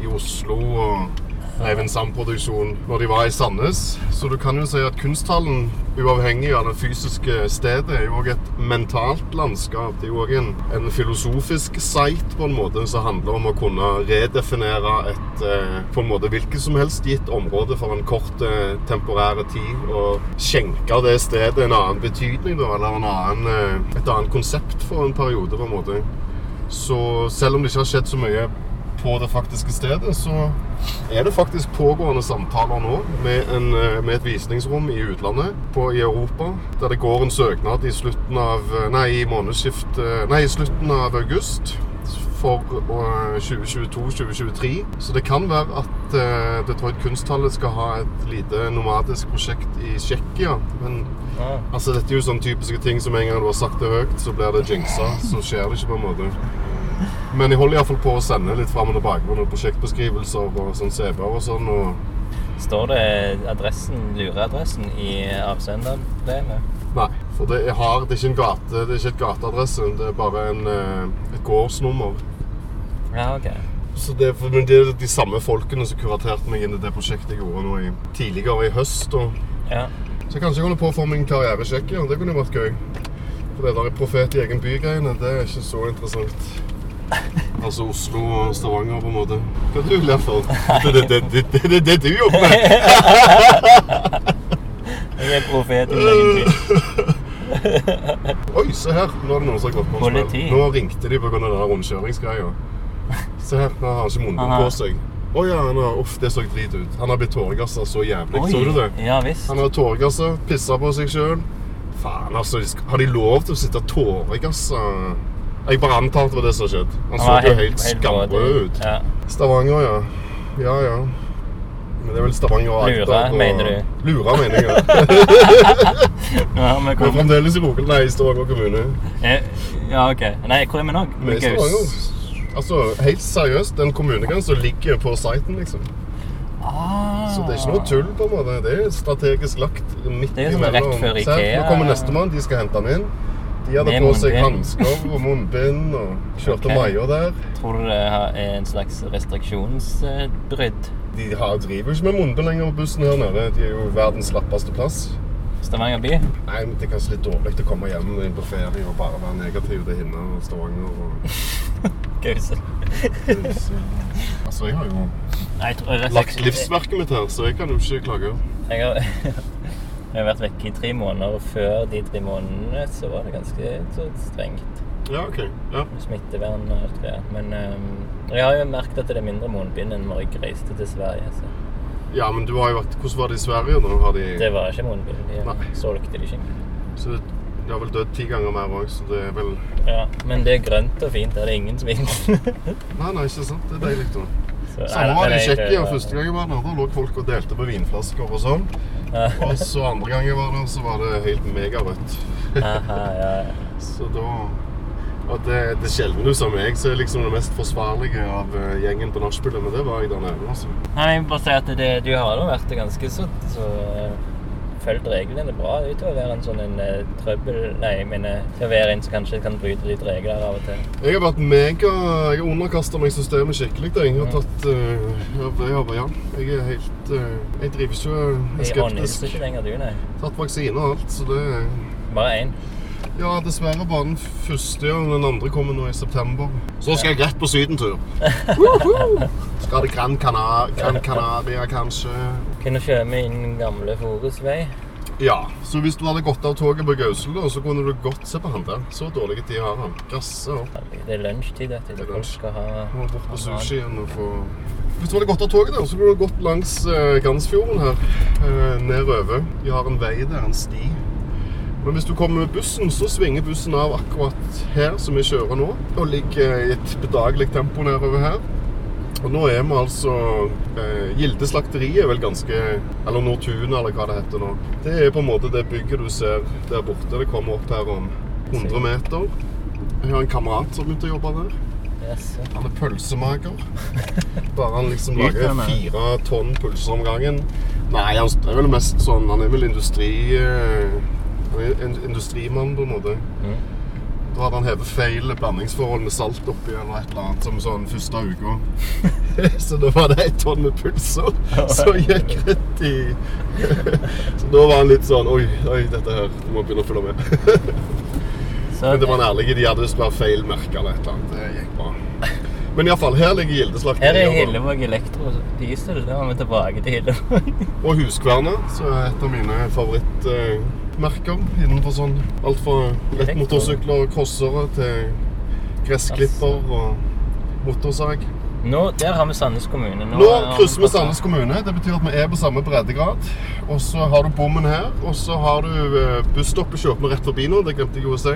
i Oslo. og Eivind Sand-produksjon når de var i Sandnes. Så du kan jo si at kunsthallen, uavhengig av det fysiske stedet, er jo òg et mentalt landskap. Det er jo òg en, en filosofisk site på en måte som handler om å kunne redefinere et eh, på en måte hvilket som helst gitt område for en kort eh, temporær tid. Og skjenke det stedet en annen betydning, da, eller en annen, eh, et annet konsept for en periode. på en måte. Så selv om det ikke har skjedd så mye på det faktiske stedet, så er det faktisk pågående samtaler nå med, en, eh, med et visningsrom i utlandet, på, i Europa, der det går en søknad i slutten av Nei, i månedsskift Nei, i slutten av august. For 2022-2023. Så det kan være at uh, Detroit Kunsthalle skal ha et lite nomadisk prosjekt i Tsjekkia. Men Ja. altså, dette er jo sånne typiske ting som en gang du har sagt det høyt, så blir det jinxa. Så skjer det ikke på en måte. Men jeg holder iallfall på å sende litt fram og tilbake på noen prosjektbeskrivelser og sånn CB-er og sånn. og Står det adressen, lureadressen i avsenderbrevet? Nei, for det, jeg har, det er ikke en gate, det er ikke et gateadresse. Det er bare en, eh, et gårdsnummer. Ja, ok. Så det, men det er de samme folkene som kuraterte meg inn i det prosjektet jeg gjorde nå i, tidligere i høst. Og, Ja. så kanskje jeg holder på å få min karriere igjen. Det kunne jo vært gøy. For det der profet i egen by-greiene, det er ikke så interessant. Altså Oslo og Stavanger, på en måte. Hva du ler for? Det er det, det, det, det, du jobber med! Jeg er profet i min egen by. Oi, se her. Nå er det noen som har gått på. Politi. Nå ringte de pga. rundkjøringsgreia. Se her, nå har han ikke munnbind på seg. Å ja, han har, uff, det så drit ut. Han har blitt tåregassa så jævlig. Så du det? Ja visst. Han har tåregassa, pissa på seg sjøl. Faen, altså. Har de lov til å sitte tåregassa? Jeg bare antar at det var det som skjedde. skjedd. Han så jo helt skamrød ut. Ja. Stavanger, ja. Ja, ja. Men det er vel Stavanger og Agder. Lura, og- mener du? Lura, mener jeg. ja. Vi Men kommet fremdeles i Rogaland. Nei, i Stavanger kommune. Eh, Ja, OK. Nei, hvor er vi nå? Vi er i Stavanger. Altså, helt seriøst, den kommunegrensa ligger på siten, liksom. Ah. Så det er ikke noe tull, på en måte. Det er strategisk lagt midt Det er sånn imellom. rett før Se, Ikea. Nå kommer nestemann, de skal hente han inn. De hadde på seg hansker og munnbind og kjørte okay. Maja der. Tror du det er en slags restriksjonsbrudd? De har, driver jo ikke med munnbind lenger på bussen her nede. De er jo verdens slappeste plass. Stavanger by? Nei, men Det er kanskje litt dårlig å komme hjem inn på ferie og bare være negativ til Hinna og Stavanger. Og... Gøysel. Altså, jeg har jo Nei, jeg lagt livsverket mitt her, så jeg kan jo ikke klage. Jeg har, jeg har vært vekke i tre måneder, og før de tre månedene så var det ganske så strengt. Ja, OK. Ja. Smittevern og alt det. Men um, jeg har jo merket at det er mindre munnbind enn når jeg reiste til Sverige. Så ja, men du har jo vært Hvordan var det i Sverige? da? Har de... det var ikke munnbind. De Nei. solgte de ikke. Så det, de har vel dødd ti ganger mer òg, så det er vel Ja, men det er grønt og fint. Der er det ingen smitte. Nei, nei, ikke sant. Det er deilig. da. Så- Samme var men det i Tsjekkia første gang jeg var der. Da lå folk og delte på vinflasker og sånn. Og så andre gang jeg var der, så var det helt megarødt. Så da Og det, det er sjelden du som meg så er liksom det mest forsvarlige av eh, gjengen på nachspielet, men det var jeg der nede. altså. Nei, jeg vil bare si at det, du har da vært ganske så, så eh, Fulgt reglene bra ut til å være en sånn en uh, trøbbel... Nei, jeg mener til å være en som kanskje kan bryte litt regler av og til. Jeg har vært mega Jeg har underkasta meg systemet skikkelig. Jeg har tatt uh, jeg, har- ja, jeg er helt uh, Jeg driver ikke Jeg er Jeg ikke lenger, du, nei. Tatt vaksine og alt, så det Bare én. Ja, dessverre bare den første, ja. Den andre kommer nå i september. Så skal jeg rett på sydentur. Skal til Gran Canaria, Gran Canaria kanskje. Kunne kjøre inn gamle Forus vei. Ja, så hvis du hadde gått av toget på Gausel, da, så kunne du godt se på han der. Så dårlig tid har han. Gasse opp. Det er lunsjtid, du. Det er Folk lunsj. skal ha bort på sushi igjen sushien og få Hvis du hadde gått av toget der, så kunne du gått langs eh, Gansfjorden her. Eh, nedover. De har en vei der, en sti. Men hvis du kommer med bussen, så svinger bussen av akkurat her som vi kjører nå. Og ligger i et bedagelig tempo nedover her. Og nå er vi altså eh, Gilde slakteri er vel ganske Eller Nortuna, eller hva det heter nå. Det er på en måte det bygget du ser der borte. Det kommer opp her om 100 meter. Jeg har en kamerat som begynte å jobbe der. Han er pølsemaker. Bare han liksom lager fire tonn pølser om gangen. Nei, han er vel mest sånn Han er vel industri... eh, industrimann, på en måte. Mm. Da hadde han hevet feil blandingsforhold med salt oppi eller et eller annet som sånn første uka. så da var det et tonn med pølser som gikk rett i Så da var han litt sånn Oi, oi, dette her Du må begynne å følge med. Så Men det var en ærlig. De hadde visst bare feil merke eller et eller annet. Det gikk bra. Men iallfall, her ligger Gilde her er Hillevåg Elektro Diesel. Da er vi tilbake til Hillevåg. Og Huskverna, som er et av mine favorittmerker innenfor sånn alt fra lettmotorsykler og crossere til gressklipper og motorsag. Nå, der har vi Sandnes kommune. Nå Nå krysser vi Sandnes kommune. Det betyr at vi er på samme breddegrad. Og så har du bommen her, og så har du eh, busstoppet kjøper vi rett forbi nå. Det glemte jeg å si.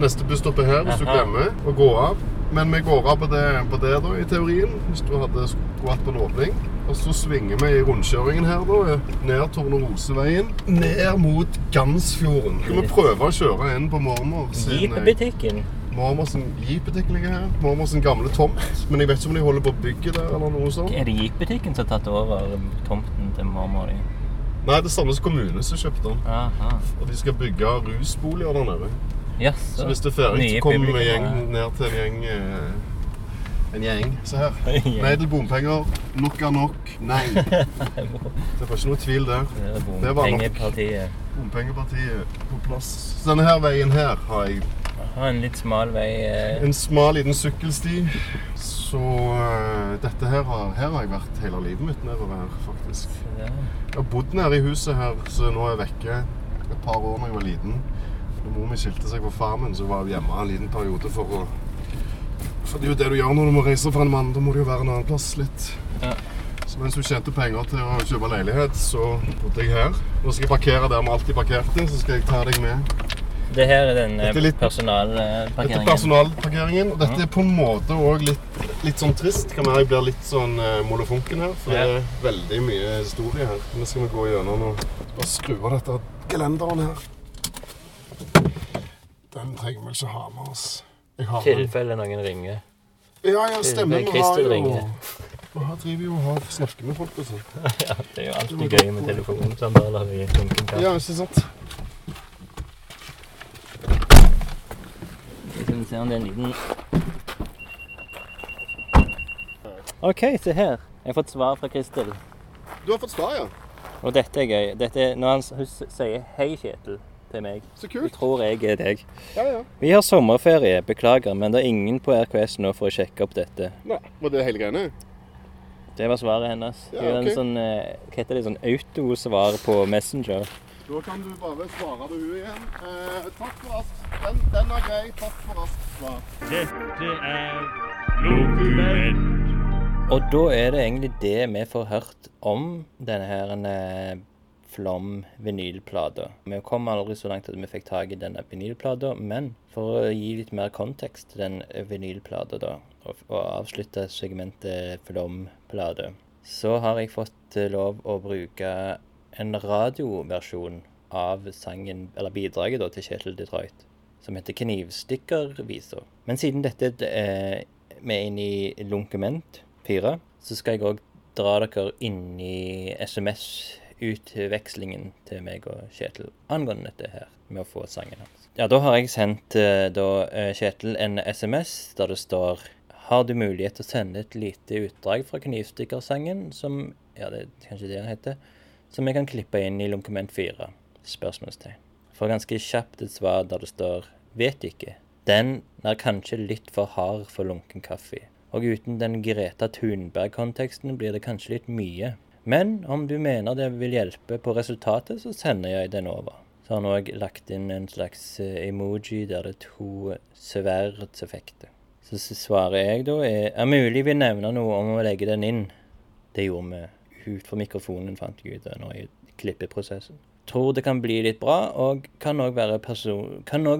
Neste busstopp er her, hvis du glemmer å gå av. Men vi går av på det, på det da, i teorien, hvis du hadde skulle hatt på en åpning. Og så svinger vi i rundkjøringen her, da, ned Torneroseveien. Ned mot Gansfjorden. Skal vi prøve å kjøre inn på mormor sin eh, Jeepbutikken. Mormor sin jeepbutikk ligger her. Mormor sin gamle tomt. Men jeg vet ikke om de holder på å bygge der, eller noe sånt. Er det Jeepbutikken som har tatt over tomten til mormor di? Nei, det er Sandnes kommune som kjøpte den. Aha. Og de skal bygge rusboliger der nede. Jaså. Så hvis det er Nye så kommer vi ned til en gjeng eh, En gjeng. Se her. Nei til bompenger. Nok er nok. Nei. Det var ikke noe tvil der. Det er Det var nok. Bompengepartiet på plass. Så denne her veien her har jeg Aha, en litt smal vei. eh, en smal liten sykkelsti. Så uh, dette her har, her har jeg vært hele livet mitt nedover her, faktisk. Jeg har bodd nede i huset her, så nå er jeg vekke et par år da jeg var liten. Når mor mi skilte seg fra far min, så var jeg hjemme en liten periode for å For det er jo det du gjør når du må reise fra en mann. Da må du jo være en annen plass litt. Ja. Så mens hun tjente penger til å kjøpe leilighet, så bodde jeg her. Nå skal jeg parkere der vi alltid parkerte, så skal jeg ta deg med. Det her er den eh, Dette er litt- Dette er personalparkeringen. personalparkeringen, og dette er på en måte òg litt, litt sånn trist. Kan være jeg blir litt sånn uh, molefonken her, for Ja. det er veldig mye historie her. Nå skal vi gå gjennom og bare skru av dette gelenderen her. Den trenger vi ikke ha med oss. I tilfelle noen ringer. Ja, ja, stemmer. Vi har jo. Vi driver jo og har snakker med folk og sånn. Ja, det er jo alltid gøy med telefonsamtaler i kaffe. Ja, ikke sant? Skal vi se om det er en liten OK, se her. Jeg har fått svar fra Kristel. Du har fått svar, ja. Og dette er gøy. Dette er når han hun sier 'hei, Kjetil' til meg. Så kult. kult. tror jeg er deg. Ja, ja. Vi har sommerferie, beklager, men det er ingen på RKS nå for å sjekke opp dette. Nei, var det hele greiene? Det var svaret hennes. Ja, er en sånn, eh, hva heter det, sånn autosvar på Messenger. Da kan du bare svare det hun igjen. Eh, takk for raskt. Den, den er grei. Takk for raskt svar. Dette er Lokument. Og da er det egentlig det vi får hørt om denne her eh, Flom vinylplater. Vi kom aldri så langt at vi fikk tak i denne vinylplata, men for å gi litt mer kontekst til den vinylplata, da, og, og avslutte segmentet Flom-plate, så har jeg fått eh, lov å bruke en radioversjon av sangen, eller bidraget da, til Kjetil Detroit, som heter Knivstikkervisa. Men siden dette er vi inne i Lunkement 4, så skal jeg òg dra dere inn i SMS-utvekslingen til meg og Kjetil angående dette her med å få sangen hans. Ja, da har jeg sendt eh, da eh, Kjetil en SMS der det står Har du mulighet til å sende et lite utdrag fra Knivstikkersangen som Ja, det er kanskje det den heter. Som jeg kan klippe inn i Lunkement 4? Spørsmålstegn. Får ganske kjapt et svar der det står Vet ikke. Den er kanskje litt for hard for lunken kaffe. Og uten den Greta Thunberg-konteksten blir det kanskje litt mye. Men om du mener det vil hjelpe på resultatet, så sender jeg den over. Så har han òg lagt inn en slags eh, emoji der det er to sverdseffekter. Så svaret jeg da er Er mulig vi nevner noe om å legge den inn? Det gjorde vi ut fra mikrofonen, fant jeg ut nå i klippeprosessen. Tror det kan bli litt bra, og kan òg være,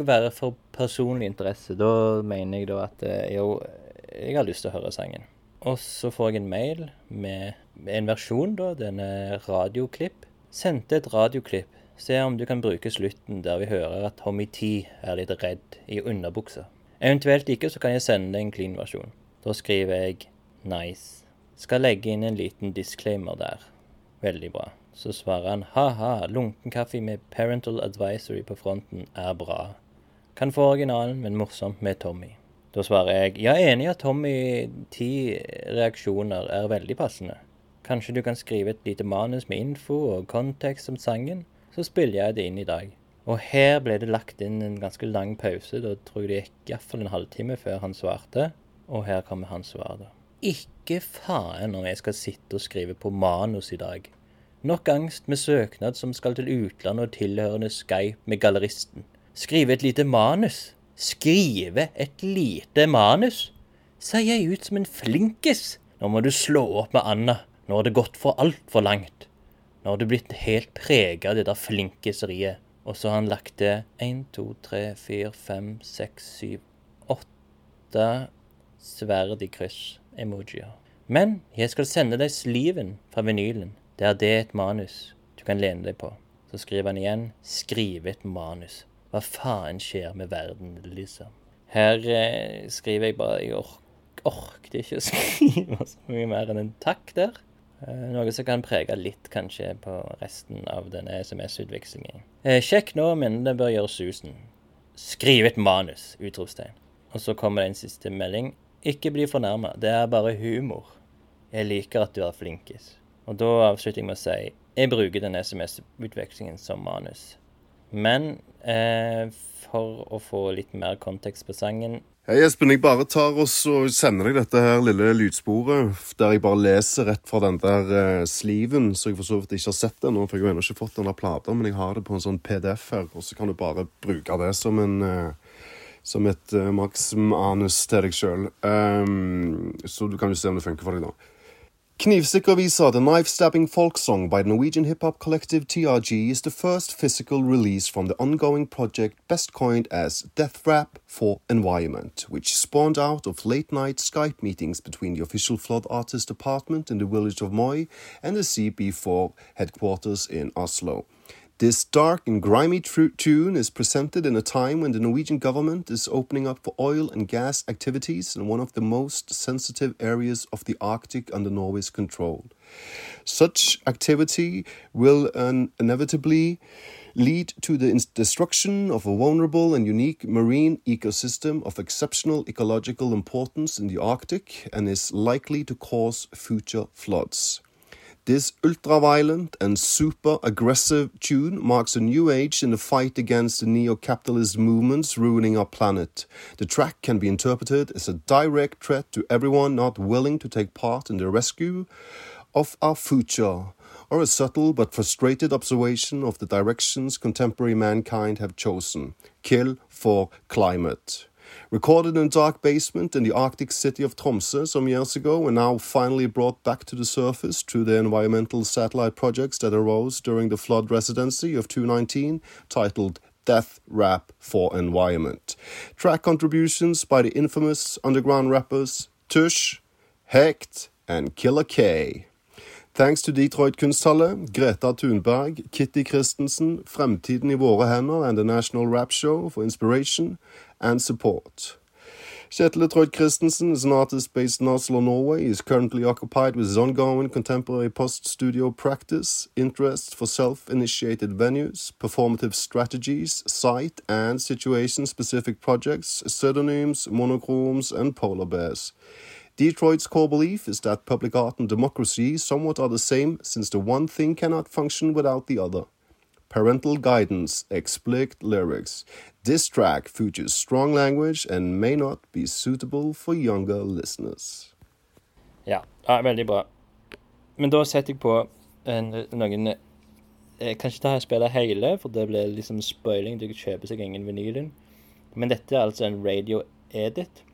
være for personlig interesse. Da mener jeg da at eh, jo, jeg har lyst til å høre sangen. Og så får jeg en mail med en versjon, da, denne radioklipp. Sendte et radioklipp. Se om du kan bruke slutten der vi hører at Tommy T er litt redd i underbuksa. Eventuelt ikke, så kan jeg sende en clean versjon. Da skriver jeg nice. Skal legge inn en liten disclaimer der. Veldig bra. Så svarer han ha-ha, lunken kaffe med parental advisory på fronten er bra. Kan få originalen, men morsomt med Tommy. Da svarer jeg ja, enig at Tommy ti reaksjoner er veldig passende. Kanskje du kan skrive et lite manus med info og kontekst om sangen, så spiller jeg det inn i dag. Og her ble det lagt inn en ganske lang pause. Da tror jeg det gikk iallfall en halvtime før han svarte. Og her kommer hans svar, da. Ikke faen om jeg skal sitte og skrive på manus i dag. Nok angst med søknad som skal til utlandet og tilhørende Skype med galleristen. Skrive et lite manus. Skrive et lite manus? Ser jeg ut som en flinkis? Nå må du slå opp med Anna. Nå har det gått for altfor langt. Nå har du blitt helt prega av det der flinkiseriet. Og så har han lagt til én, to, tre, fire, fem, seks, syv, åtte sverd i kryss-emojier. Men jeg skal sende deg sliven fra vinylen. Det er det et manus du kan lene deg på. Så skriver han igjen 'skrive et manus'. Hva faen skjer med verden, liksom? Her eh, skriver jeg bare Jeg ork, orket ikke å skrive så mye mer enn en takk der. Eh, noe som kan prege litt, kanskje, på resten av denne SMS-utvekslingen. Eh, sjekk nå, men det bør gjøre susen. Skriv et manus! Utropstegn. Og så kommer det en siste melding. Ikke bli fornærma, det er bare humor. Jeg liker at du er flinkis. Og da avslutter jeg med å si jeg bruker den SMS-utvekslingen som manus. Men eh, for å få litt mer kontekst på sangen Hei, Espen. Jeg bare tar oss og sender deg dette her lille lydsporet, der jeg bare leser rett fra den der uh, sliven, så jeg for så vidt ikke har sett det nå, for jeg har ennå ikke fått den der plata, men jeg har det på en sånn PDF her, og så kan du bare bruke det som en uh, som et uh, maks-anus til deg sjøl. Um, så du kan jo se om det funker for deg, da. Knivstikkervisa, the knife-stabbing folk song by Norwegian hip-hop collective TRG, is the first physical release from the ongoing project best coined as Death Rap for Environment, which spawned out of late-night Skype meetings between the official Flood Artist Department in the village of Moi and the CB4 headquarters in Oslo. This dark and grimy tune is presented in a time when the Norwegian government is opening up for oil and gas activities in one of the most sensitive areas of the Arctic under Norway's control. Such activity will un- inevitably lead to the destruction of a vulnerable and unique marine ecosystem of exceptional ecological importance in the Arctic and is likely to cause future floods. This ultra-violent and super aggressive tune marks a new age in the fight against the neo-capitalist movements ruining our planet. The track can be interpreted as a direct threat to everyone not willing to take part in the rescue of our future, or a subtle but frustrated observation of the directions contemporary mankind have chosen. Kill for climate. Recorded in a dark basement in the Arctic city of Tromsø some years ago and now finally brought back to the surface through the environmental satellite projects that arose during the flood residency of 219, titled Death Rap for Environment. Track contributions by the infamous underground rappers Tush, Hekt, and Killer K. Thanks to Detroit Kunsthalle, Greta Thunberg, Kitty Christensen, Fremtiden i våre hender and the National Rap Show for inspiration and support. Kjetil Detroit Christensen is an artist based in Oslo, Norway. He is currently occupied with his ongoing contemporary post-studio practice, interests for self-initiated venues, performative strategies, site and situation-specific projects, pseudonyms, monochromes, and polar bears. Detroit's core belief is that public art and democracy somewhat are the same, since the one thing cannot function without the other. Parental guidance, explicit lyrics. This track features strong language and may not be suitable for younger listeners. Ja, ja veldig bra. Men da setter jeg på en, noen Jeg kan ikke ta og spille hele, for det blir liksom spoiling. Du kjøper seg ingen vinylen. Men dette er altså en radio-edit.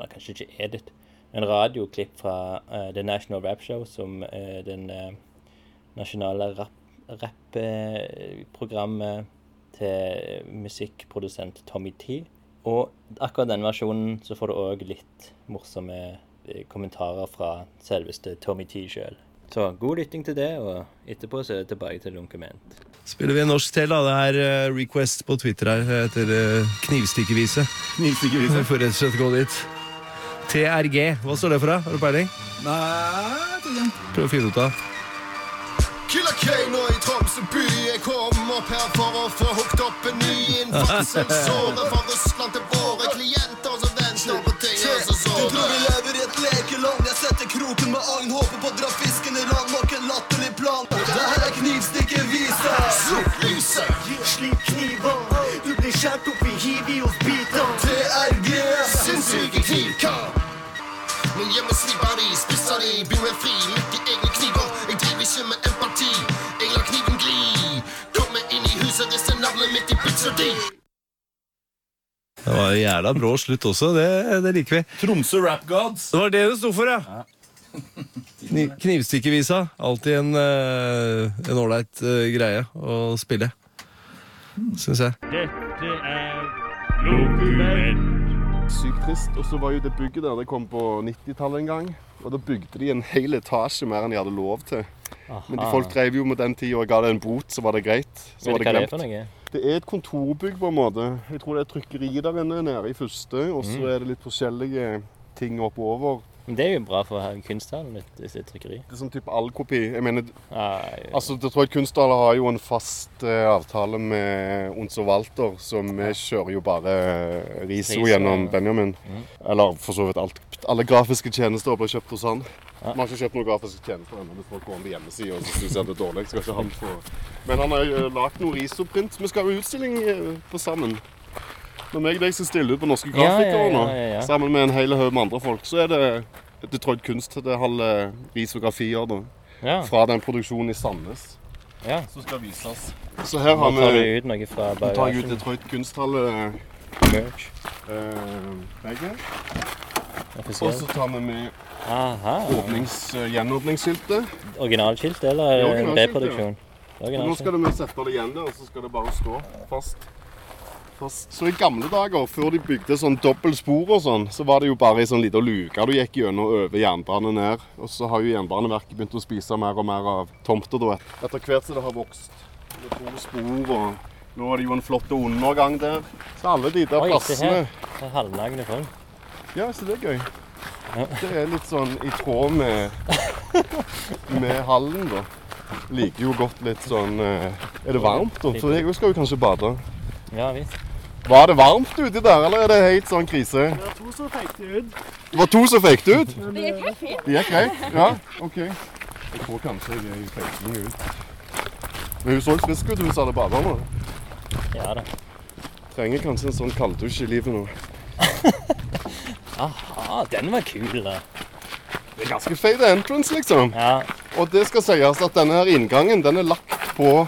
Eller kanskje ikke edit. En radioklipp fra uh, The National Rap Show, som er den uh, nasjonale rappprogrammet til musikkprodusent Tommy T. Og akkurat den versjonen så får du òg litt morsomme kommentarer fra selveste Tommy T sjøl. Så god lytting til det, og etterpå så er det tilbake til Lunkument. Spiller vi en norsk til, da. Det er request på Twitter her etter uh, knivstikkevise. Knivstikkevise. Vi får rett og slett gå dit. TRG, hva står det for? da? Har du peiling? Nei. Prøv å finne ut av. Killer K nå i Tromsø by. Jeg kom opp her for å få hooket opp en ny innfallsåre fra Russland til våre klienter som venter på ting. Du tror vi lever i et lekeland Jeg setter kroken med agn Håper på å dra fisken i land Nok en latterlig plan Det her er knivstikkevisa Slukk lyset! Slik kniver Du blir skåret opp i hivios-biter de, spisse de, meg fri. Midt i egne kniver. Jeg driver ikke med empati. Jeg lar kniven gli. Kommer inn i huset, rister navnet mitt i pizza di. Det var en jævla brå slutt også. Det, det liker vi. Tromsø Rap Gods. Det var det det sto for, ja. Kni- Knivstikkevisa. Alltid en eh, en ålreit eh, greie å spille. Syns jeg. Dette er Dokument. Sykt trist. Og så var jo det bygget der, det kom på 90-tallet en gang. Og da bygde de en hel etasje mer enn de hadde lov til. Men de folk drev jo med den tida og ga det en bot, så var det greit. Så var det glemt. det? Det er et kontorbygg på en måte. Jeg tror det er trykkeri der inne nede i første, og så er det litt forskjellige ting oppover. Men det er jo bra for kunsthallen, disse trykkeri. Det er sånn type allkopi. Jeg mener, Nei, altså jeg tror at kunsthallen har jo en fast uh, avtale med Ons og Walter, så vi kjører jo bare eh, Riso gjennom ja. Benjamin. Eller for så vidt alt. Alle grafiske tjenester blir kjøpt hos han. Ja. Vi har ikke kjøpt noen grafiske tjenester ennå. Folk går inn på hjemmesida og så syns jeg det er dårlig. Skal ikke han få Men han har lagd noe Riso-print. Vi skal ha utstilling eh, på sammen. Når meg og deg skal stille ut på Norske Ja, ja, Grafikere nå, ja, ja, ja. sammen med en hel haug med andre folk, så er det Detroit Kunst det eh, risografier da, ja, fra den produksjonen i Sandnes ja. som skal vises. Så her har vi Nå tar vi ut noe fra Nå tar jeg ut. Detroit Kunsthalle, eh, Merch. eh, begge. Og så tar vi med åpnings, eh, gjenåpningsskiltet. Originalskilt eller er reproduksjon? Det er Nå skal vi sette det igjen der, og så skal det bare stå fast. Fast. Så i gamle dager, før de bygde sånn dobbelt spor og sånn, så var det jo bare ei sånn lita luke du gikk gjennom over jernbanen ned. Og så har jo Jernbaneverket begynt å spise mer og mer av tomter da. Etter hvert som det har vokst. Med to spor og Nå er det jo en flott undergang der. Så alle de der Oi, se plassene. Det er halvnagne folk. Ja, så det er gøy. Det er litt sånn i tråd med, med hallen, da. Liker jo godt litt sånn eh, Er det varmt, da? For jeg skal jo kanskje bade. Ja visst. Var det varmt uti der, eller er det helt sånn krise? Det var to som fikk det ut. Det var to som fikk det ut? Det gikk helt fint. Det gikk greit? Ja, OK. Jeg tror kanskje jeg er i feiking ut. Men hun så frisk ut, hun som hadde bada nå. Ja da. Trenger kanskje en sånn kalddusj i livet nå. Aha, den var kul, da. Det er ganske feit entrance, liksom. Ja. Og det skal sies at denne her inngangen den er lagt på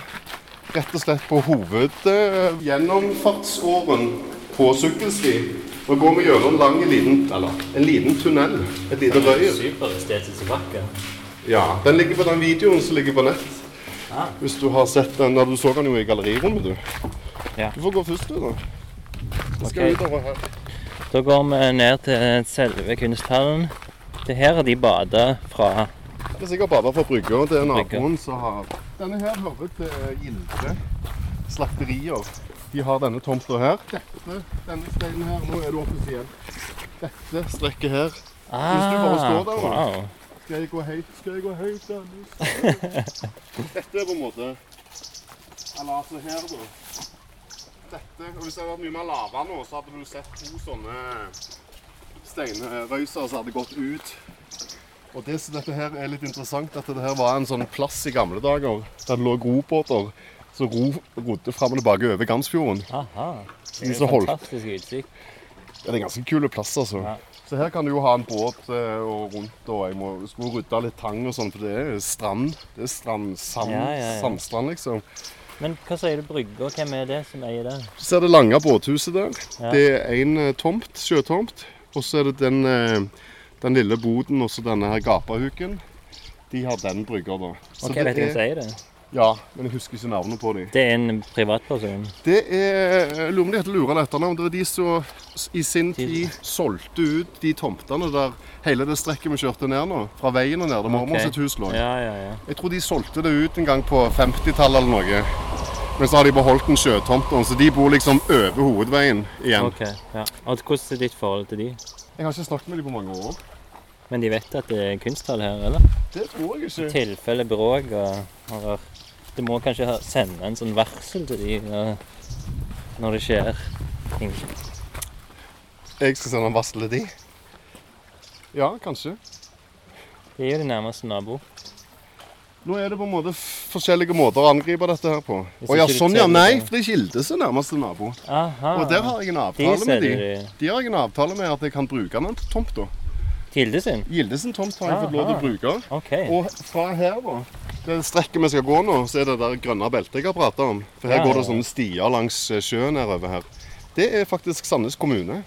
rett og slett på hovedgjennomfartsåren på sykkelsti. Nå går vi gjennom en lang liten, eller, en liten tunnel. Et lite røyr. Superestetisk vakker. Ja, Den ligger på den videoen som ligger på nett. Ah. Hvis du har sett den, Du så den jo i gallerirommet, du. Ja. Du får gå først, du, da. Jeg skal Ok. utover her. Da går vi ned til selve kunsthallen. Det her har de bada fra Det er sikkert bada fra brygga. Det er naboen som har Denne her hører til Gilde slakterier. De har denne tomta her. Dette, denne steinen her, nå er du offisiell. Dette strekket her. Hvis du bare står der, da. Ah, wow. Skal jeg gå høyt? Skal jeg gå høyt? Dette er på en måte Eller altså her, da. Dette, og Hvis det hadde vært mye mer lavere nå, så hadde du sett to sånne steinrøyser som hadde gått ut. Og det, som dette her er litt interessant, at det her var en sånn plass i gamle dager der det lå robåter som ro, rodde fram og tilbake over Gamsfjorden. Aha. Det er fantastisk utsikt. Ja, det er en ganske kul plass, altså. Ja. Så her kan du jo ha en båt eh, og rundt, og jeg må skulle rydde litt tang og sånn, for det er strand. Det er strand, sand, Ja, sandstrand, liksom. Men hva sier du brygga? Hvem er det som eier det? Så ser det lange båthuset der. Ja. Det er en eh, tomt, sjøtomt. Og så er det den, eh, den lille boden og så denne her gapahuken. De har den brygga, da. Så Ok, vet du hvem som er, eier det? ja, men jeg husker ikke navnet på dem. Det er en privatperson. Det er jeg lurer om de heter Lura eller etternavn. Det var de som i sin tid solgte ut de tomtene der hele det strekket vi kjørte ned nå. Fra veien og ned der mormor okay. sitt hus lå. Ja, ja, ja. Jeg tror de solgte det ut en gang på 50-tallet eller noe. Men så har de beholdt den sjøtomten, så de bor liksom over hovedveien igjen. Ok, ja. Og hvordan er ditt forhold til de? Jeg har ikke snakket med dem på mange år. Men de vet at det er kunsthall her, eller? Det tror jeg ikke. tilfelle bråk og og Du må kanskje ha- sende en sånn varsel til de når, når det skjer ting. Jeg skal sende en varsel til de. Ja, kanskje. De er jo de nærmeste nabo. Nå er det på en måte forskjellige måter å angripe dette her på. Å ja, sånn ja. Nei, det. for det er nærmeste nabo. Aha. Og der har jeg en de avtale med selger de. de De har jeg en avtale med at jeg kan bruke den tomta. Kilde sin? Gildesen tomt har jeg fått lov til å bruke. Okay. Og fra her, da, det strekket vi skal gå nå, så er det der grønne beltet jeg har prata om. For her Ja, går det sånne stier langs eh, sjøen nedover her. Det er faktisk Sandnes kommune.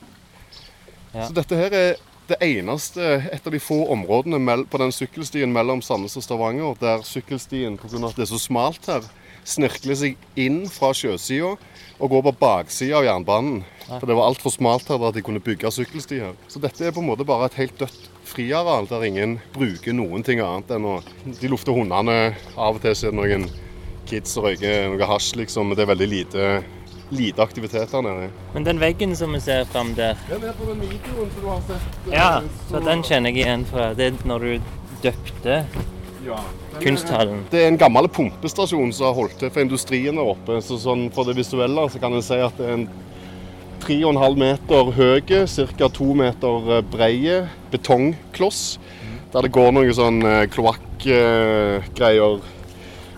Ja. Så dette her er det eneste, et av de få områdene på den sykkelstien mellom Sandnes og Stavanger der sykkelstien, pga. at det er så smalt her, snirkler seg inn fra sjøsida og gå på baksida av jernbanen. For det var altfor smalt her til at de kunne bygge sykkelsti her. Så dette er på en måte bare et helt dødt friareal der ingen bruker noen ting annet enn å De lufter hundene. Av og til så er det noen kids som røyker noe hasj, liksom. Men det er veldig lite, lite aktivitet her nede. Men den veggen som vi ser fram der Den er på den videoen som du har sett. Ja, så den kjenner jeg igjen fra det er når du døpte kunsthallen. Det er en gammel pumpestasjon som har holdt til for industrien der oppe. Så sånn for det visuelle så kan en si at det er en 3,5 meter høy, ca. 2 meter eh, breie betongkloss. Der det går noen sånn eh, kloakkgreier,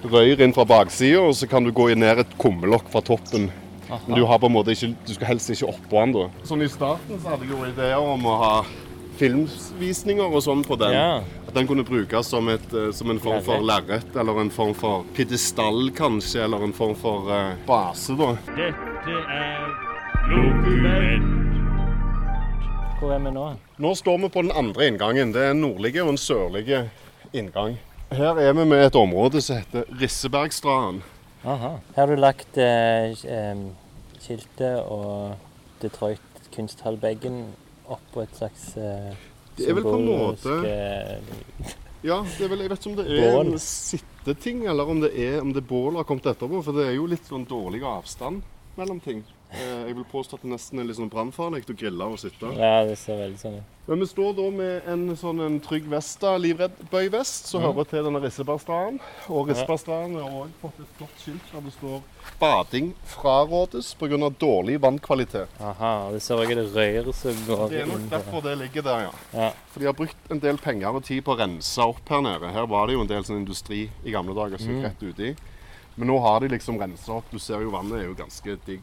røyr inn fra baksida, og så kan du gå ned et kummelokk fra toppen. Men du har på en måte ikke, du skal helst ikke oppå den da. Sånn I starten så hadde jeg jo ideer om å ha filmvisninger og sånn på den. Ja. Den kunne brukes som, et, eh, som en form for lerret, eller en form for pidestall kanskje, eller en form for uh, base, da. Dette er Lokument. Hvor er vi nå? Nå står vi på den andre inngangen. Det er en nordlige og en sørlige inngang. Her er vi med et område som heter Rissebergstranden. Aha. Her har du lagt eh, skiltet og Detroit kunsthall-bagen oppå et slags eh, Det er vel på en måte- Ja, det er vel, jeg vet ikke om det er en sitteting, eller om det er om det bålet har kommet etterpå. For det er jo litt sånn dårlig avstand mellom ting. Eh, Jeg vil påstå at det nesten er litt sånn brannfarlig å grille og sitte. Ja, det ser veldig sånn ut. Men vi står da med en sånn en Trygg Vesta livreddbøyvest som hører til denne Rissebergstranden. Og Rissebergstranden har òg fått et flott skilt der det står 'Bading frarådes pga. dårlig vannkvalitet'. Aha, det ser også det røyer som går Det er nok derfor det ligger der, ja. Ja. For de har brukt en del penger og tid på å rense opp her nede. Her var det jo en del sånn industri i gamle dager som gikk rett uti. Men nå har de liksom rensa opp. Du ser jo vannet er jo ganske digg.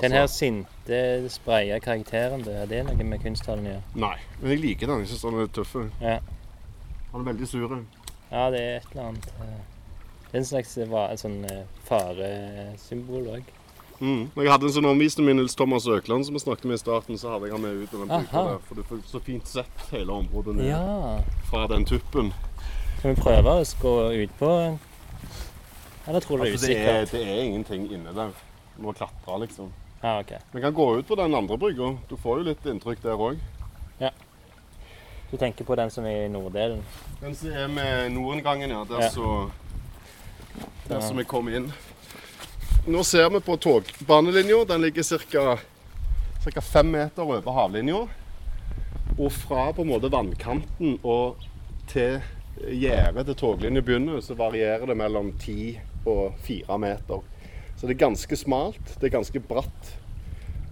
Den her Altså, sinte, spraya karakteren, det er det noe med kunsthallen å gjøre? Nei, men jeg liker den. Jeg syns den er tøff. Ja. Han er veldig sur. Ja, det er et eller annet eh, Det er en slags eh, sånn eh, faresymbol òg. Mm. Når jeg hadde en sånn omvisning med Nils Thomas Økland, som vi snakket med i starten, så hadde jeg han med ut i den bruka der. For du får så fint sett hele området ned Ja. fra den tuppen. Kan vi prøve å gå utpå? Eller tror du det er Altså, det, er, usikkert? det er ingenting inne der. Du må klatre, liksom. Ja, OK. Vi kan gå ut på den andre brygga. Du får jo litt inntrykk der òg. Du tenker på den som er i norddelen? Den som er med nordinngangen, ja. Der Ja. så Der Ja. som vi kom inn. Nå ser vi på togbanelinja. Den ligger ca. fem meter over havlinja. Og fra på en måte vannkanten og til gjerdet til toglinja begynner, så varierer det mellom 10 og 4 meter. Så det er ganske smalt, det er ganske bratt.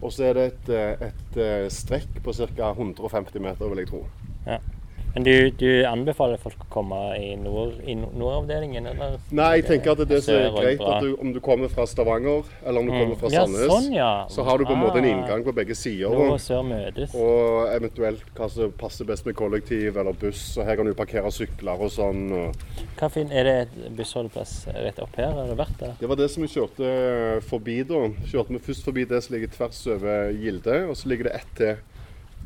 Og så er det et, eh, et eh, strekk på ca. 150 meter, vil jeg tro. Men du, du anbefaler folk å komme i, nord, i nordavdelingen, eller? Nei, jeg tenker at det det som er greit. at du, Om du kommer fra Stavanger eller om du kommer fra Sandnes, Ja, sånn, ja. så har du på en måte en Ah. inngang på begge sider. Nord og sør møtes. Og eventuelt hva som passer best med kollektiv eller buss. Og her kan du parkere sykler og sånn. Og Hva fin, er det et bussholdeplass rett opp her? Har du vært der? det var det som vi kjørte forbi da. Kjørte vi først forbi det som ligger tvers over Gilde, og så ligger det ett til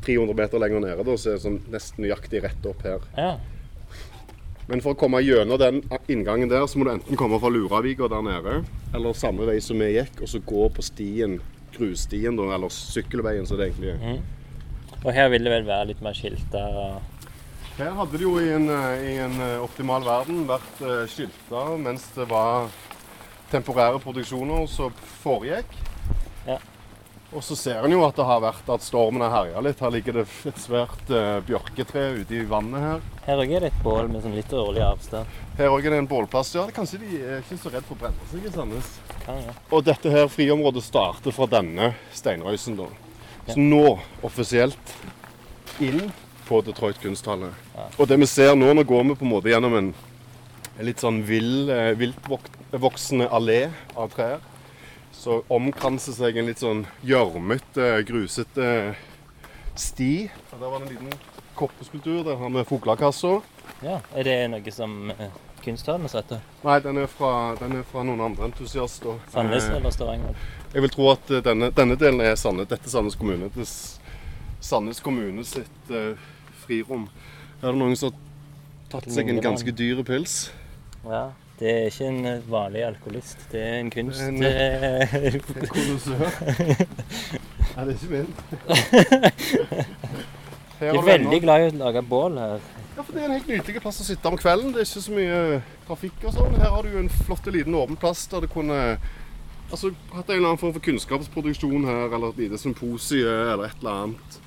300 meter lenger nede, da, så er det sånn nesten nøyaktig rett opp her. Ja. Men for å komme gjennom den inngangen der, så må du enten komme fra Luravika der nede, eller samme vei som vi gikk, og så gå på stien, grusstien, da, eller sykkelveien, som det egentlig er. Og her vil det vel være litt mer skilta? Her hadde det jo i en, eh, i en eh, optimal verden vært uh, skilta mens det var temporære produksjoner som foregikk. Ja. Og så ser en jo at det har vært at stormen har herja litt. Her ligger det et svært uh, bjørketre ute i vannet her. Her òg er det et bål med sånn litt årlig avstand. Her òg er det en bålplass. Ja, kanskje de er ikke så redd for å brenne seg i Sandnes. Kan ja. Og dette her friområdet starter fra denne steinrøysen, da. Så nå offisielt inn på Detroit kunsthalle. Og det vi ser nå, nå går vi på en måte gjennom en, en litt sånn vill, eh, viltvoksende allé av trær. Så omkranser seg en litt sånn gjørmete, grusete sti. Og der var det en liten koppeskulptur. Der har vi fuglekassa. Ja, Er det noe som eh, kunsthallen har satt? da? Nei, den er fra, den er fra noen andre entusiaster. Sandnes Eh, eller Stavanger? Jeg vil tro at eh, denne, denne delen er Sandnes. Dette er Sandnes kommune. Det er Sandnes kommune sitt uh, frirom. Her er det noen som har tatt seg en ganske dyr pils. Ja. Det er ikke en eh, vanlig alkoholist. Det er en kunst... En- eh, Kondisør. Nei, det er ikke min. Jeg er veldig glad i å lage bål her. Ja, for Det er en helt nydelig plass å sitte om kvelden. Det er ikke så mye trafikk og sånn. Her har du en flott liten åpen plass der du kunne altså, hatt en eller annen form for kunnskapsproduksjon her, eller et lite symposium eller et eller annet.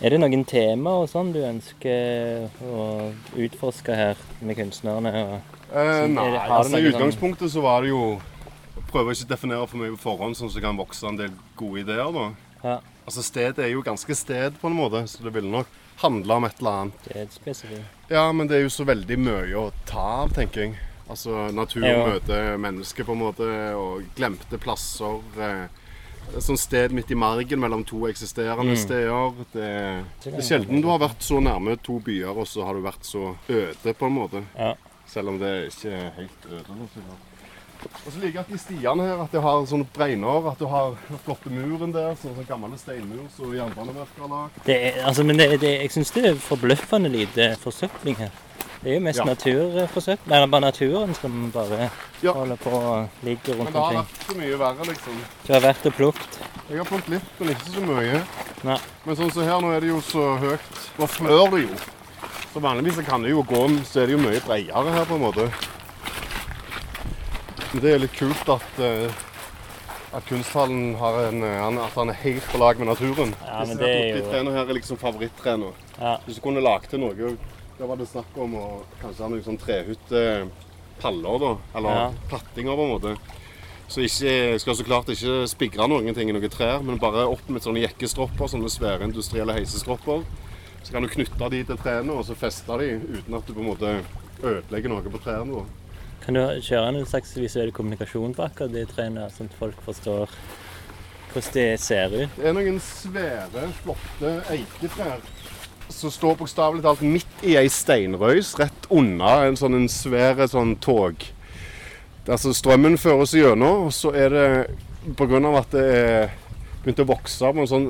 Er det noen tema og sånn du ønsker å utforske her med kunstnerne? Og... Eh, nei, altså i utgangspunktet så var det jo Prøver ikke å definere for mye på forhånd, sånn at det kan vokse en del gode ideer. da. Ja, Altså Stedet er jo ganske sted på en måte, så det ville nok handle om et eller annet. det er spesifikt. Ja, men det er jo så veldig mye å ta av, tenker jeg. Altså natur Ja. møter mennesker, på en måte, og glemte plasser. Eh, et sånt sted midt i margen mellom to eksisterende Mm. steder. Det, det er sjelden du har vært så nærme to byer, og så har du vært så øde, på en måte. Ja. Selv om det ikke er helt øde. Og så liker jeg at de stiene her at de har sånne breiner. At du har flotte muren der, sånn som gammel steinmur som Jernbaneverket har lagd. Altså, men det, det, jeg syns det er forbløffende lite forsøpling her. Det er jo mest Ja. naturforsøpling. Nei, det er bare naturen som bare Ja. holder på å ligge rundt omkring. Men det har omkring. vært så mye verre, liksom. Du har vært og plukket. Jeg har plukket litt, men ikke så mye. Nei. Men sånn som her, nå er det jo så høyt. Nå flør det jo. Så vanligvis så kan du jo gå, så er det jo mye bredere her, på en måte. Men det er litt kult at, eh, at kunsthallen har en, eh, at han er helt på lag med naturen. Ja, men det er jo- her er liksom favoritttrener. Ja. Hvis du kunne lagd til noe, da var det snakk om å kanskje ha noen sånn trehyttepaller, da. Eller Ja. plattinger, på en måte. Så ikke, skal så klart ikke spigre noen ting i noen trær, men bare opp med sånne jekkestropper, sånne svære industrielle heisestropper. Så kan du knytte de til trærne, og så feste de uten at du på en måte ødelegger noe på trærne. Kan du kjøre en slags visuell kommunikasjon på akkurat de trærne, sånn at folk forstår hvordan det ser ut? Det er noen svære, flotte eiketrær som står bokstavelig talt midt i ei steinrøys rett unna en sånn en svær sånn tog. Altså Strømmen fører seg gjennom, og så er det pga. at det er begynt å vokse på en sånn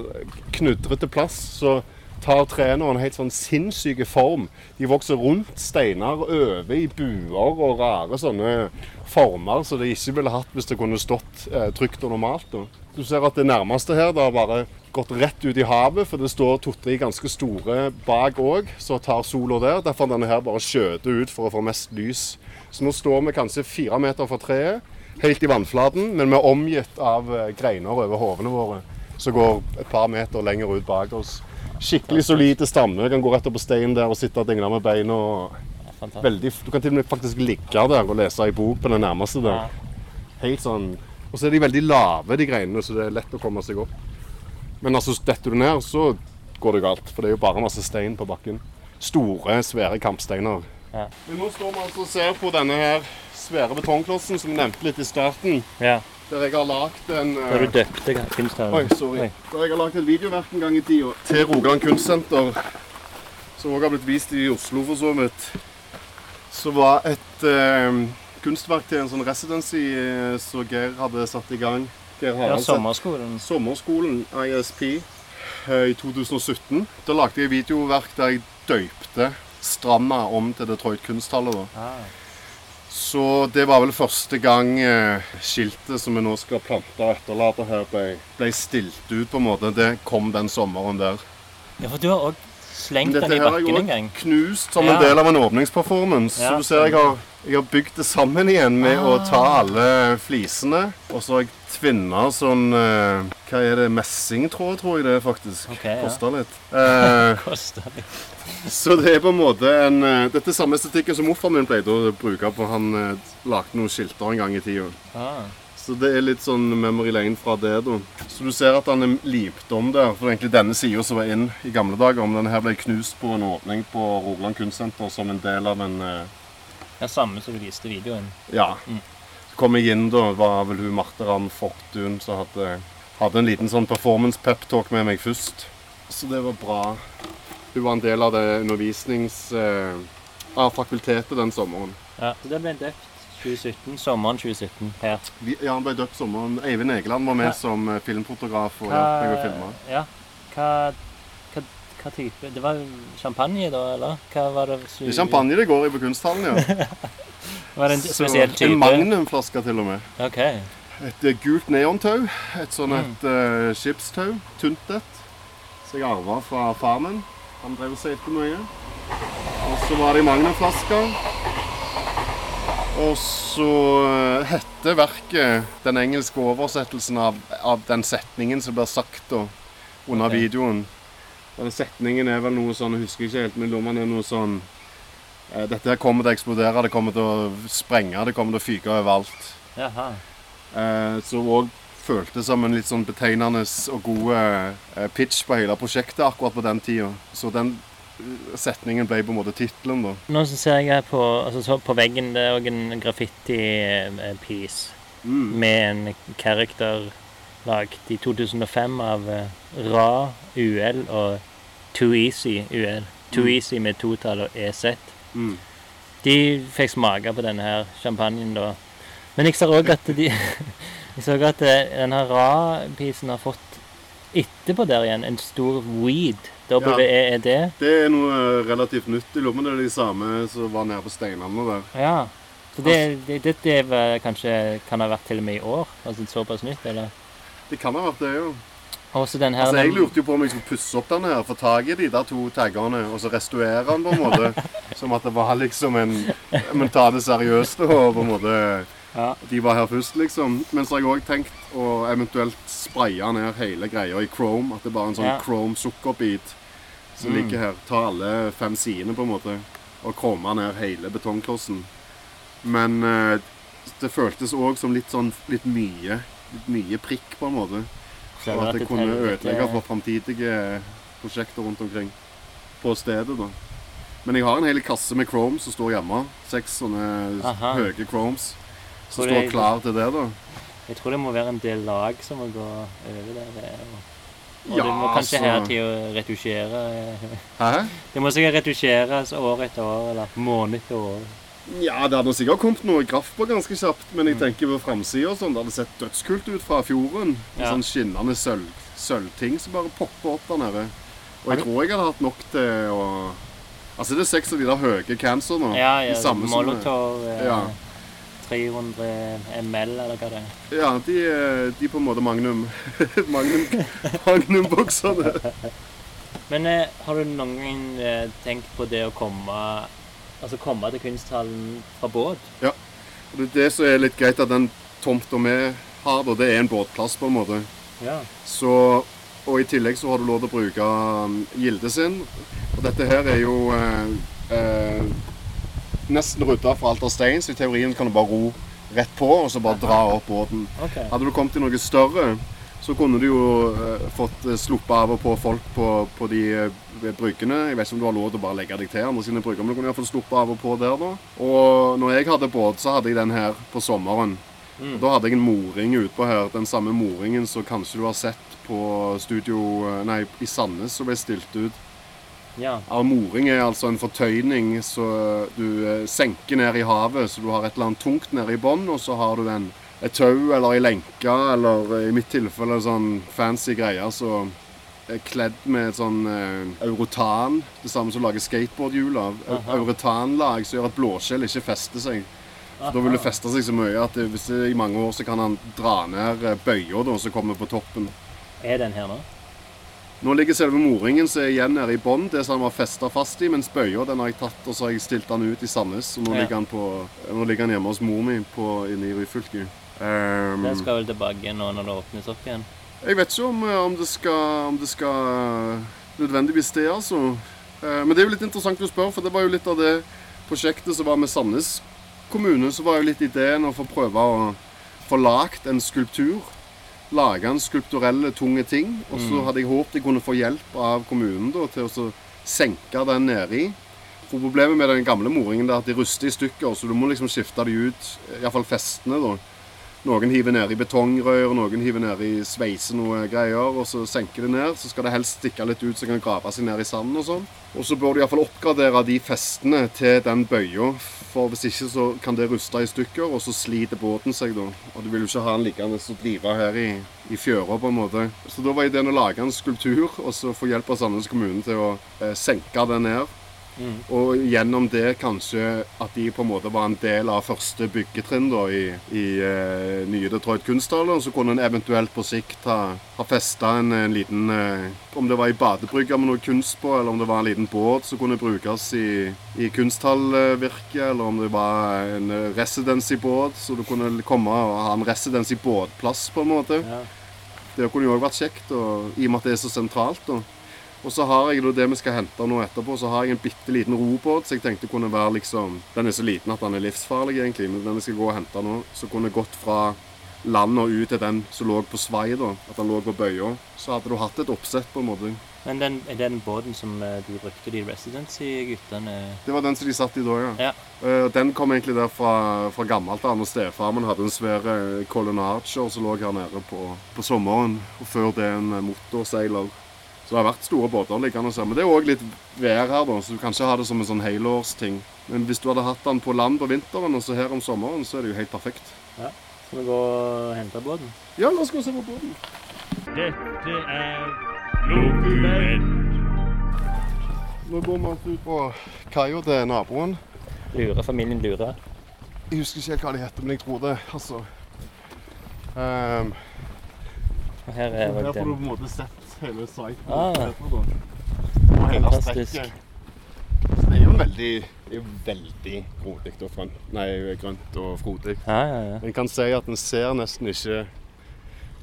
knudrete plass, så tar treneren en helt sånn sinnssyk form. De vokser rundt steiner, over i buer og rare sånne former som de ikke ville hatt hvis det kunne stått eh, trygt og normalt. Du ser at det nærmeste her det har bare gått rett ut i havet, for det står to-tre ganske store bak òg, så tar sola der. Derfor denne her bare skjøter ut for å få mest lys. Så nå står vi kanskje fire meter fra treet, helt i vannflaten, men vi er omgitt av eh, greiner over hodene våre som går et par meter lenger ut bak oss. Skikkelig solide stammer. Kan gå rett opp på steinen der og sitte og dingle med beina. og Veldig, du kan til og med faktisk ligge der og lese ei bok på den nærmeste der. Helt sånn Og så er de veldig lave, de greinene, så det er lett å komme seg opp. Men altså, detter du ned, så går det galt. For det er jo bare masse stein på bakken. Store, svære kampsteiner. Ja. Men nå står vi altså og ser på denne her svære betongklossen som vi nevnte litt i starten. Ja. Der jeg har lagd en uh, eh, du døpte kunstneren? Oi, sorry. Da jeg har lagd et videoverk en gang i tida til Rogaland Kunstsenter, som også har blitt vist i Oslo for så vidt, så var et uh, kunstverk til en sånn residency eh, som Geir hadde satt i gang. Geir Ja, sommerskolen. Sommerskolen, ISP, i 2017. Da lagde jeg videoverk der jeg døypte Stranda om til Detroit kunsthalle. da. Ah. Så det var vel første gang eh, skiltet som vi nå skal plante og etterlate her, ble, ble stilt ut, på en måte. Det kom den sommeren der. Ja, for du har òg slengt den i bakken en gang. knust som Ja. en del av en åpningsperformance. Ja, så du ser jeg har, jeg har bygd det sammen igjen med å ta Ah. alle flisene. Og så har jeg tvinna sånn eh, Hva er det? Messingtråd, tror jeg det faktisk. Ok, ja. Koster litt. Eh, Koster litt. så det er på en måte en eh, Dette er samme estetikken som morfaren min pleide å bruke på han eh, lagde noen skilter en gang i tida. Ah, Så det er litt sånn memory lane fra det, da. Så du ser at han er lipt om der. For det er egentlig denne sida som var inn i gamle dager. Men denne her ble knust på en åpning på Rogaland kunstsenter som en del av en eh, ja, samme som du viste videoen. Ja. Så kom jeg inn, da. var vel hun Marte Ramm Fortun som hadde, hadde en liten sånn performance pep-talk med meg først. Så det var bra. Hun var en del av det undervisnings... Eh, av fakultetet den sommeren. Ja, så det ble døpt 2017, sommeren 2017 her. Vi, ja, han ble døpt sommeren. Eivind Egeland var med hva? som eh, filmfotograf og hjalp meg å filme. ja, hva, hva, hva type Det var champagne, da, eller? Hva var det? Det er champagne det går i på kunsthallen, ja. Var det en spesiell type? En Magnum-flaske til og med. OK. Et eh, gult neontau. Et sånn Mm. et eh, skipstau. Tynt et. Som jeg arva fra far min. Han drev og seilte mye. Og så var det i Magnum-flaske. Og så eh, heter verket den engelske oversettelsen av, av den setningen som blir sagt da, under okay. videoen. Den setningen er vel noe sånn, jeg husker ikke helt, men lommene er noe sånn eh, Dette her kommer til å eksplodere, det kommer til å sprenge, det kommer til å fyke overalt. Jaha. Eh, så òg føltes som en litt sånn betegnende og god eh, pitch på hele prosjektet akkurat på den tida. Så den setningen ble på en måte tittelen, da. Nå så ser jeg her på, altså, så på veggen det er òg en graffiti-piece med en character lagd i 2005 av eh, Ra UL og Too Easy UL. Too Easy med totall og EZ. Mm. De fikk smake på denne her champagnen da. Men jeg ser òg at de Jeg så at eh, denne Ra-pisen har fått etterpå der igjen en stor weed. WEED. Det er noe relativt nytt. Jeg lurer på om det er de samme som var nede på steinene der. Ja. Så det, det, det, det var kanskje kan ha vært til og med i år? Altså såpass nytt, eller? Det kan ha vært det, jo. Også den her Altså, Jeg lurte jo på om jeg skulle pusse opp den her, få tak i de der to taggene og så restaurere den på en måte. Som at det var liksom en Men ta det seriøst og på en måte Ja. De var her først, liksom. Men så har jeg òg tenkt å eventuelt spraye ned hele greia i chrome. At det bare er en sånn Ja. Mm. Som ligger her. Ta alle fem sidene, på en måte, og krumme ned hele betongklossen. Men eh, det føltes òg som litt sånn litt mye. Litt mye prikk, på en måte. Så Og at det kunne ødelegge for framtidige prosjekter rundt omkring på stedet. da. Men jeg har en hel kasse med chrome som står hjemme. Seks sånne Aha. høye chromes som står klar til det. da. Jeg tror det må være en del lag som må gå over der. Og, Ja, det må kanskje altså- her til å retusjere Hæ? Det må sikkert retusjeres år etter år, eller måned etter år. Ja, det hadde sikkert kommet noe graff på ganske kjapt, men Mm. jeg tenker på framsida sånn. Det hadde sett dødskult ut fra fjorden. En Ja. sånn skinnende sølv, sølvting som bare popper opp der nede. Og jeg tror jeg hadde hatt nok til å Altså, det er seks av de der høye cancer nå. Ja, ja. de samme som- Molotov eh, Ja. 300 ml, eller hva det er. Ja, de, er- de er på en måte Magnum Magnum Magnum-bokserne. Men eh, har du noen gang eh, tenkt på det å komme Altså komme til kunsthallen fra båt? Og Det er det som er litt greit, at den tomta vi har, da, det er en båtplass, på en måte. Ja. Så, og i tillegg så har du lov til å bruke um, Gilde sin. Og dette her er jo eh, eh, nesten rydda for alt av stein, så i teorien kan du bare ro rett på og så bare dra opp båten. Okay. Hadde du kommet til noe større, så kunne du jo eh, fått eh, sluppet av og på folk på, på de eh, bryggene. Jeg vet ikke om du har lov til å bare legge deg til andre sine brygger, men du kunne iallfall sluppet av og på der da. Og når jeg hadde båt, så hadde jeg den her på sommeren. Mm. Da hadde jeg en moring utpå her. Den samme moringen som kanskje du har sett på studio eh, Nei, i Sandnes som ble stilt ut. Ja. Armoring er altså en fortøyning så du eh, senker ned i havet, så du har et eller annet tungt nede i bånn, og så har du en, et tau eller ei lenke, eller eh, i mitt tilfelle sånn fancy greier så er kledd med sånn eh, eurotan, det samme som lager skateboardhjul av. Eurotanlag som gjør at blåskjell ikke fester seg. Så da vil det feste seg så mye at det, hvis det, i mange år så kan han dra ned bøya som kommer på toppen. Er den her nå? Nå ligger selve moringen som er igjen nede i bånn, det som han var festa fast i, mens bøya den har jeg tatt og så har jeg stilt den ut i Sandnes. Og nå, Ja. ligger, han på, nå ligger han hjemme hos mor mi på, inne i Ryfylke. Um, Den skal vel tilbake nå når det åpnes opp igjen? Jeg vet ikke om, eh, om, det, skal, om det skal eh, nødvendigvis det, altså. Eh, Men det er jo litt interessant å spørre, for det var jo litt av det prosjektet som var med Sandnes kommune. Så var jo litt ideen å få prøve å få lagd en skulptur. Lage en skulpturelle, tunge ting. Og så hadde jeg håpet jeg kunne få hjelp av kommunen da, til å senke den nedi. For Problemet med den gamle moringen er at de ruster i stykker, så du må liksom skifte de ut, iallfall festene. da. Noen hiver ned i betongrør, noen hiver ned i sveise noe greier, og så senker de ned. Så skal det helst stikke litt ut, så kan grave seg ned i sanden og sånn. Og så bør du iallfall oppgradere de festene til den bøya, for hvis ikke så kan det ruste i stykker, og så sliter båten seg da. Og du vil jo ikke ha den liggende og drive her i, i fjøra, på en måte. Så da var ideen å lage en skulptur, og så få hjelp av Sandnes kommune til å eh, senke den ned. Og gjennom det kanskje at de på en måte var en del av første byggetrinn da, i, i uh, nye Detroit kunsthaller. Så kunne en eventuelt på sikt ha, ha festa en, en liten uh, Om det var ei badebrygge med noe kunst på, eller om det var en liten båt som kunne brukes i, i kunsthallvirket, eller om det var en residency-båt, så du kunne komme og ha en residency-båtplass, på en måte. Ja. Det kunne jo òg vært kjekt, og, i og med at det er så sentralt. da. Og så har jeg da det vi skal hente nå etterpå, så har jeg en bitte liten robåt. Så jeg tenkte kunne være liksom Den er så liten at den er livsfarlig, egentlig. Men den jeg skal gå og hente nå, så kunne gått fra land og ut til den som lå på svai, da. At den lå på bøya. Så hadde du hatt et oppsett, på en måte. Men den, er den båten som du de brukte, de residency-guttene Det var den som de satt i da, ja. Ja. Eh, den kom egentlig der fra, fra gammelt av, når stefar min hadde en svær Colin Archer som lå her nede på, på sommeren. Og før det en eh, motorseiler. Så det har vært store båter liggende her. Men det er òg litt vær her, da, så du kan ikke ha det som en sånn helårsting. Men hvis du hadde hatt den på land på vinteren og så her om sommeren, så er det jo helt perfekt. Ja. Skal vi gå og hente båten? Ja, la oss gå og se på båten. Dette er Lokument. Nå går vi altså ut på kaia til naboen. Lure, familien Lure. Jeg husker ikke helt hva de heter, men jeg tror det. altså. Um, her er her får du på en måte sett hele siten. Ah. Og hele Fantastisk. strekket. Så det er jo veldig, det er jo veldig grådig og nei, grønt og frodig. Ja, ja, ja. En kan si at en ser nesten ikke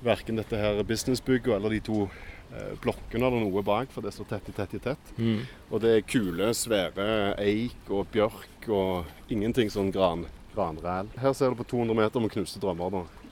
verken dette her businessbygget eller de to eh, blokkene eller noe bak, for det så tett i tett i tett. Mm. Og det er kule, svære eik og bjørk og ingenting sånn gran, granræl. Her ser du på 200 meter med knuste drømmer. da.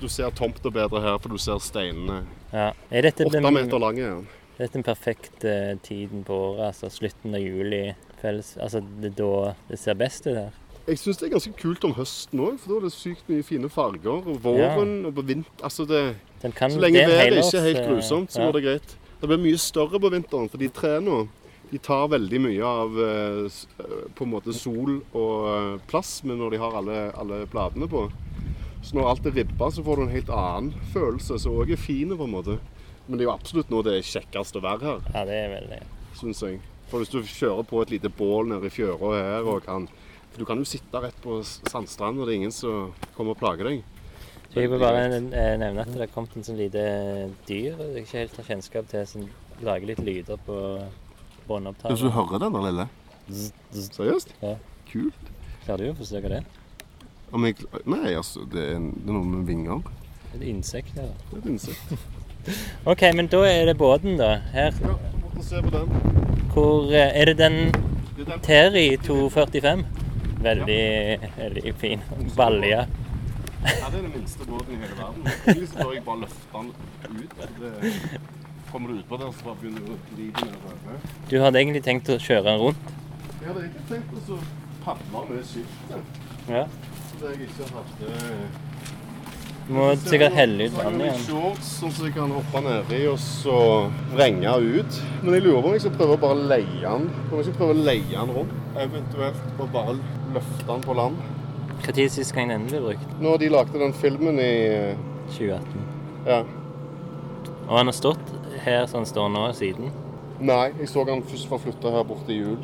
Du ser tomta bedre her, for du ser steinene. ja. Er Åtte meter lang er den. dette den perfekte tiden på året? Altså slutten av juli? Felles, altså det er da det ser best ut her? Jeg syns det er ganske kult om høsten òg, for da er det sykt mye fine farger. Og våren og på vinter Altså det kan, Så lenge det er været ikke er helt eh, grusomt, så ja. går det greit. Det blir mye større på vinteren, for de trærne de tar veldig mye av eh, eh, på en måte sol og eh, plass men når de har alle, alle bladene på. Så når alt er ribba, så får du en helt annen følelse, som òg er fin. på en måte. Men det er jo absolutt nå det er kjekkest å være her, Ja, det er veldig syns jeg. For hvis du kjører på et lite bål nede i fjøra her og kan For du kan jo sitte rett på sandstranden, og det er ingen som kommer og plager deg. Så jeg vil bare eh, nevne at det har kommet en sånn lite dyr jeg ikke helt har kjennskap til, som lager litt lyder på båndopptaket. hører den der lille? Seriøst? Ja. Kult. Klarer du å forsøke det? Om jeg, nei, altså, det er, det er noe med vinger. Et insekt? Ja. Det er et insekt. OK, men da er det båten, da. Her. Ja, måtte se på den. Hvor eh, Er det den er. Terry 245? Veldig, veldig fin. Balje. Ja, det er den minste båten i hele verden. Egentlig så bør jeg bare løfte den ut. Det, kommer du utpå der, så bare begynner du å gli nedover. Du hadde egentlig tenkt å kjøre den rundt? Jeg hadde egentlig tenkt å så padle med skiltet. Ja. Jeg ikke hadde Du må sikkert helle ut vannet igjen. shorts sånn som jeg kan hoppe nedi og så vrenge ut. Men jeg lurer på om jeg skal prøve å bare leie den. Om jeg skal prøve å leie den rundt. Eventuelt å bare løfte den på land. Når sist gang den ble brukt? Når de lagde den filmen i 2018. Ja. Og han har stått her som han står nå, siden. Nei, jeg så han først var flytta her borte i jul.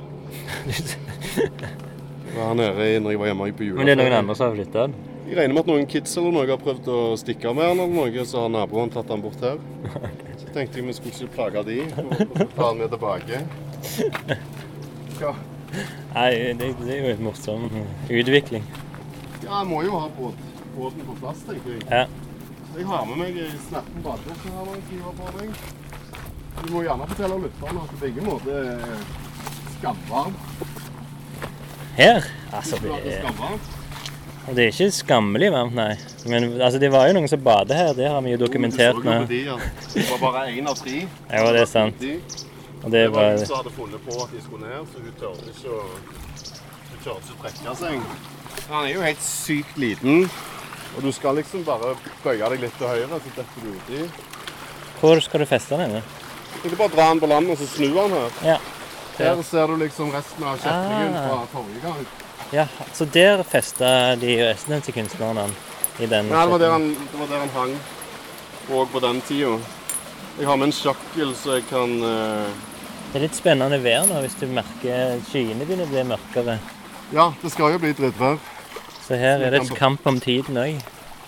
Var her nede når jeg var hjemme på jula. Men det er noen andre som har flytta den? Jeg regner med at noen kids eller noe har prøvd å stikke med han eller noe, så har naboen tatt han bort her. Så tenkte jeg vi skulle ikke plage de, og ta han med tilbake. Ja, Nei, det, det er jo en morsom utvikling. ja jeg må jo ha båt, båten på plass, tenker jeg. Ja. Jeg har med meg snappen badebukse her når jeg skriver på meg. Du må gjerne fortelle lytterne at det på ingen måte er skamvarmt. Her? Altså, det er det, er ikke skammelig varmt, nei. Men altså, det var jo noen som bader her. Det har vi jo dokumentert de at det var bare én av tre. Ja, det er sant. Og Det det var hun som hadde funnet på at de skulle ned, så hun tørte ikke å Hun ikke å trekke seg. Han er jo helt sykt liten, og du skal liksom bare bøye deg litt til høyre, så detter du uti. Hvor skal du feste den? Du kan bare dra den på land og så snu den her. Ja. Her ser du liksom resten av kjetningen Ah. fra forrige gang. ja. Så der festa de resten kunstnerne i den. Nei, det var der han, det var der han hang. Og på den tida. Jeg har med en sjakkel, så jeg kan uh... Det er litt spennende vær nå, hvis du merker skyene begynner å bli mørkere. Ja, det skal jo bli drittvær. Så her er det et kamp om tiden òg.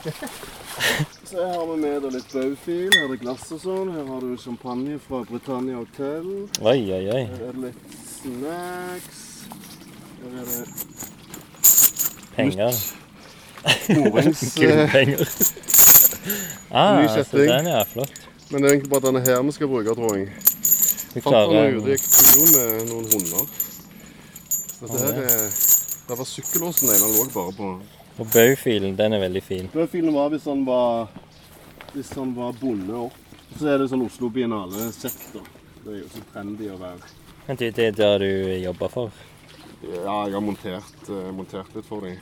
Så her har vi med deg litt baufil. Her er det glass og sånn. Her har du champagne fra Britannia Hotel. Oi, oi, oi. Her er det litt snacks. Her er det Penger. Morings... eh, Gullpenger. Ah, Ny så den er flott. Men det er egentlig bare denne her vi skal bruke, tror jeg. Den klarer ute i kro med noen hunder. Så dette her er... Det var sykkellåsen den ene lå bare på. Og baufilen, den er veldig fin. Baufilen var hvis han var Hvis han var bonde opp. Så er det sånn Oslo Biennale-sektor. Det er jo så trendy å være. Men det er der du jobber for. Ja, jeg har montert, eh, montert litt for dem.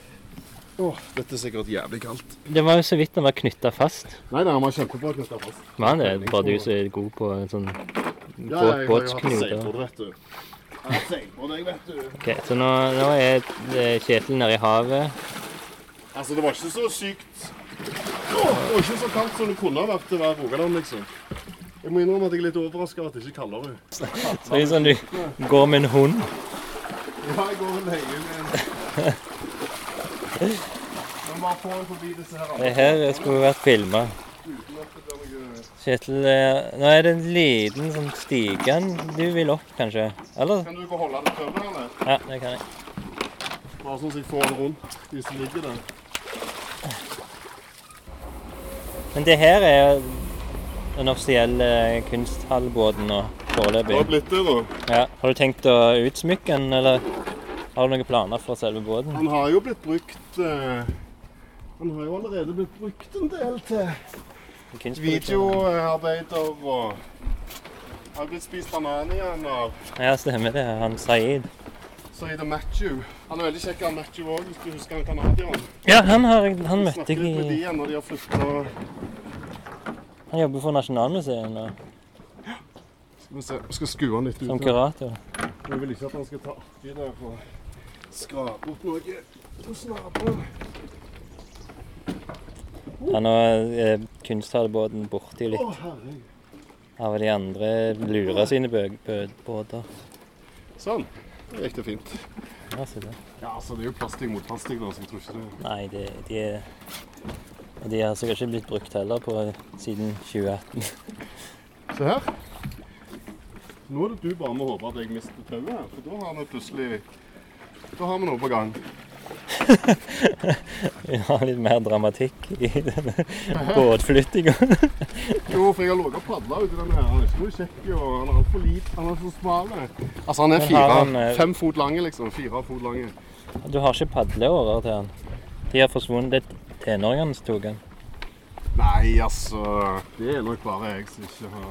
Åh, dette er sikkert jævlig kaldt. Det var jo så vidt den var knytta fast. Nei, det har man kjempebra knyttet fast. Men det er bare du som er god på en sånn Ja, båt, jeg har jo hatt seilbåt, vet du. Jeg har seilt seilbåt, jeg, vet du. Ok, så nå, nå er eh, Kjetil nede i havet. Altså, det var ikke så sykt Det var ikke så kaldt som det kunne vært til å være Rogaland, liksom. Jeg må innrømme at jeg er litt overraska at det ikke er kaldere. Så det er sånn du går med en hund. Ja, jeg går og leier med en Men bare få en forbi disse her. Det her skulle vært filma. Kjetil, eh, nå er det en liten sånn stige du vil opp, kanskje? Eller? Kan du gå og holde det tørre, eller? Ja, det kan jeg. Bare sånn at jeg får den rundt de som ligger der. Men det her er den offisielle kunsthallbåten nå, Det har blitt det, da. Ja. Har du tenkt å utsmykke den, eller har du noen planer for selve båten? Han har jo blitt brukt eh, Den har jo allerede blitt brukt en del til videoarbeider og Har blitt spist banan igjen av Ja, stemmer det. Han Saeed. Saida Matthew. Han er veldig kjekk, han Matthew òg, hvis du husker han canadieren. Ja, han, har, han møtte jeg litt med de i igjen når de har flytta Han jobber for Nasjonalmuseet nå, Ja. Skal vi se, skal skue han litt ut. som kurator. Jeg vil ikke at han skal ta artig der og skrape opp noe på snabelen. Ja, nå er kunsthallbåten borti Å, litt av de andre lurer sine båter. Sånn. Det gikk det fint. Ja, se det. Ja, altså det er jo plastikk mot plastikk, da, så jeg tror ikke det Nei, det, de er og De har sikkert ikke blitt brukt heller på siden 2018. Se her. Nå er det du bare må håpe at jeg mister tauet for da har vi plutselig Da har vi noe på gang. Vi har litt mer dramatikk i denne båtflyttinga. Jo, for jeg har ligget og padla uti denne her. Han er ikke noe kjekk, og han er altfor liten. Han er så smal. Altså, han er fire, han, eh, fem fot lang, liksom. Fire fot lang. Du har ikke padleårer til han. De har forsvunnet. Det tenåringene som tok han. Nei, altså Det er nok bare jeg som ikke har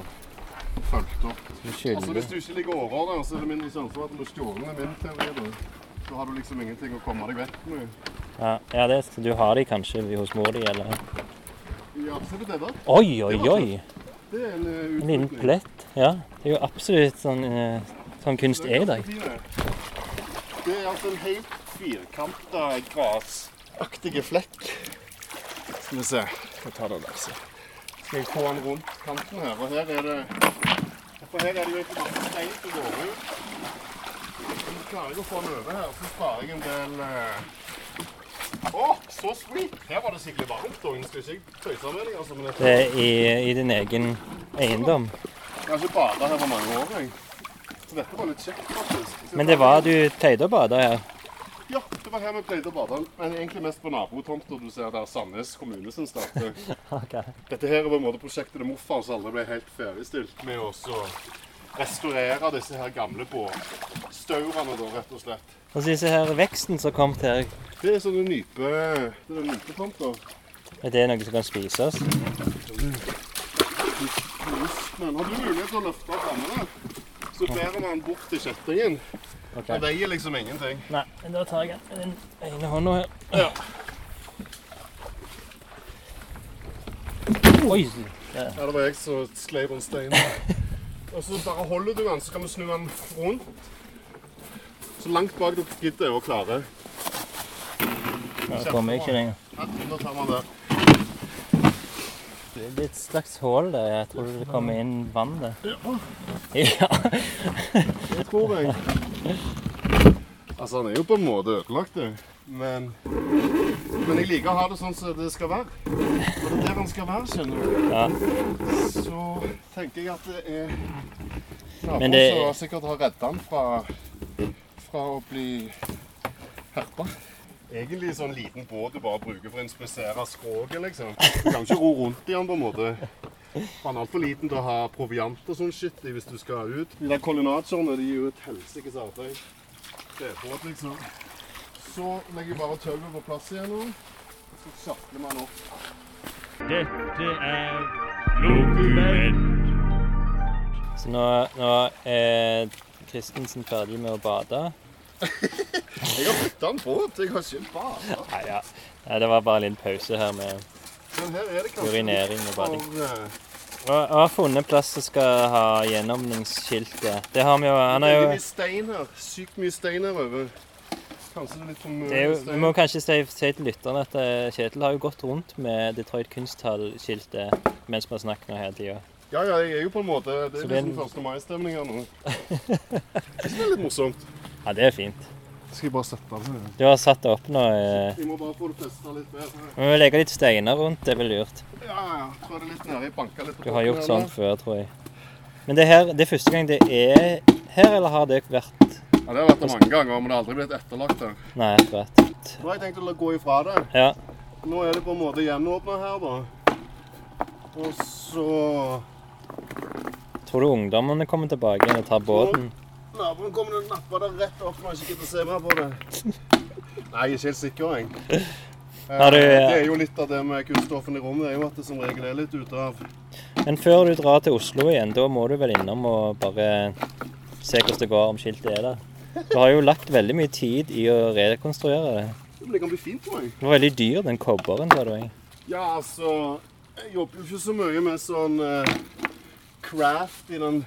fulgt opp. Altså. Hvis du ikke ligger årer der, så er det mindre sjanse for at du med min teori. Da. da har du liksom ingenting å komme deg vekk med. Ja, ja det, så du har de kanskje hos mor di, eller Ja, ser du det der? Oi, oi, oi! Det er en uh, En liten plett. Ja. Det er jo absolutt sånn, uh, sånn kunst er i dag. Det er altså en helt firkanta grasaktige flekk. Skal vi se. Jeg tar det der, så. Skal jeg få den rundt kanten her. Og her er det For her er det jo ikke masse stein som går ut. Klarer jeg å få den over her, så sparer jeg en del eh, oh, så sweet! Her var det skikkelig varmt. og jeg skal ikke tøyse med deg, altså. Men Det er i, i din egen eiendom. jeg har ikke bada her på mange år, jeg. Så dette var litt kjekt, faktisk. Men det var du pleide å bade her. Ja, det var her vi pleide å bade, men egentlig mest på nabotomta du ser der Sandnes kommune sin starter. Ok. Dette her er på en måte prosjektet til morfar som aldri ble helt ferdigstilt med oss. så restaurere disse her gamle båtstaurene, da, rett og slett. Og så disse her veksten som har kommet her, Det er sånne nype... Det er nypeplanter. er det noe som kan spises? Men har du mulighet til å løfte framme, så bærer man bort til kjettingen. Okay. Det veier liksom ingenting. Nei, men da tar jeg den ene hånda her. Ja. Oi! Ja, det var jeg som sklei på en stein. Og så bare holder du den, så kan du snu den rundt. Så langt bak du gidder og klarer. Det kommer ikke lenger. Ja, da tar man det. Det er et slags hull der. Jeg tror det kommer inn vann der. Ja. Det tror jeg. Altså, han er jo på en måte ødelagt, det. Men, men jeg liker å ha det sånn som det skal være. Og det er der han skal være, skjønner du. Ja. Så tenker jeg at det er Men naboen det- som sikkert har redda han fra, fra å bli herpa. Egentlig sånn liten båt du bare bruker for å inspisere skroget, liksom. Du kan ikke ro rundt i den på en måte. Han er altfor liten til å ha proviant og sånn shit i hvis du skal ut. De der kollinatjerne de er jo et helsikes arbeid. Trebåt, liksom. Så legger vi bare tauet på plass igjen nå. Så sjafler man opp. Dette er Lokument. Så nå, nå er Christensen ferdig med å bade. Jeg har bytta en båt, jeg har ikke bada. Nei, ja. Nei, det var bare en liten pause her med her er Urinering og bading. for, eh, jeg har funnet plass som skal ha gjenåpningsskiltet. Det har vi jo Han er jo mye stein her. Sykt mye stein her over. Kanskje litt for mye det er jo, Vi må kanskje si, si til lytterne at eh, Kjetil har jo gått rundt med Detroit Kunsthall-skiltet mens vi har snakket nå hele tida. Ja, ja, jeg er jo på en måte Det er liksom første 1. mai-stemning her nå. Det er litt morsomt. Ja, det er fint. Skal jeg bare sette den? Du har satt det opp nå. eh, Vi må bare få det festa litt bedre. Vi må legge litt steiner rundt, det er vel lurt. Ja, ja. Tror det er litt nedi. Banka litt på Du har gjort sånn før, tror jeg. Men det her, det er første gang det er her, eller har det vært Ja, Det har vært det mange ganger, men det har aldri blitt etterlagt her. Nei, akkurat. Nå har jeg tenkt å gå ifra det. Ja. Nå er det på en måte gjenåpna her, da. Og så Tror du ungdommene kommer tilbake igjen og tar båten? Naboen kommer til å nappe det rett opp når jeg ikke gidder å se mer på det. Nei, jeg er ikke helt sikker, jeg. Eh, Har du- Det er jo litt av det med kunststoffen i rommet, det er jo at det som regel er litt ute av Men før du drar til Oslo igjen, da må du vel innom og bare se hvordan det går om skiltet er der. Du har jo lagt veldig mye tid i å rekonstruere det. Det kan bli fint for meg. Det var veldig dyr, den kobberen, sa du. Ja, altså Jeg jobber jo ikke så mye med sånn eh, craft i den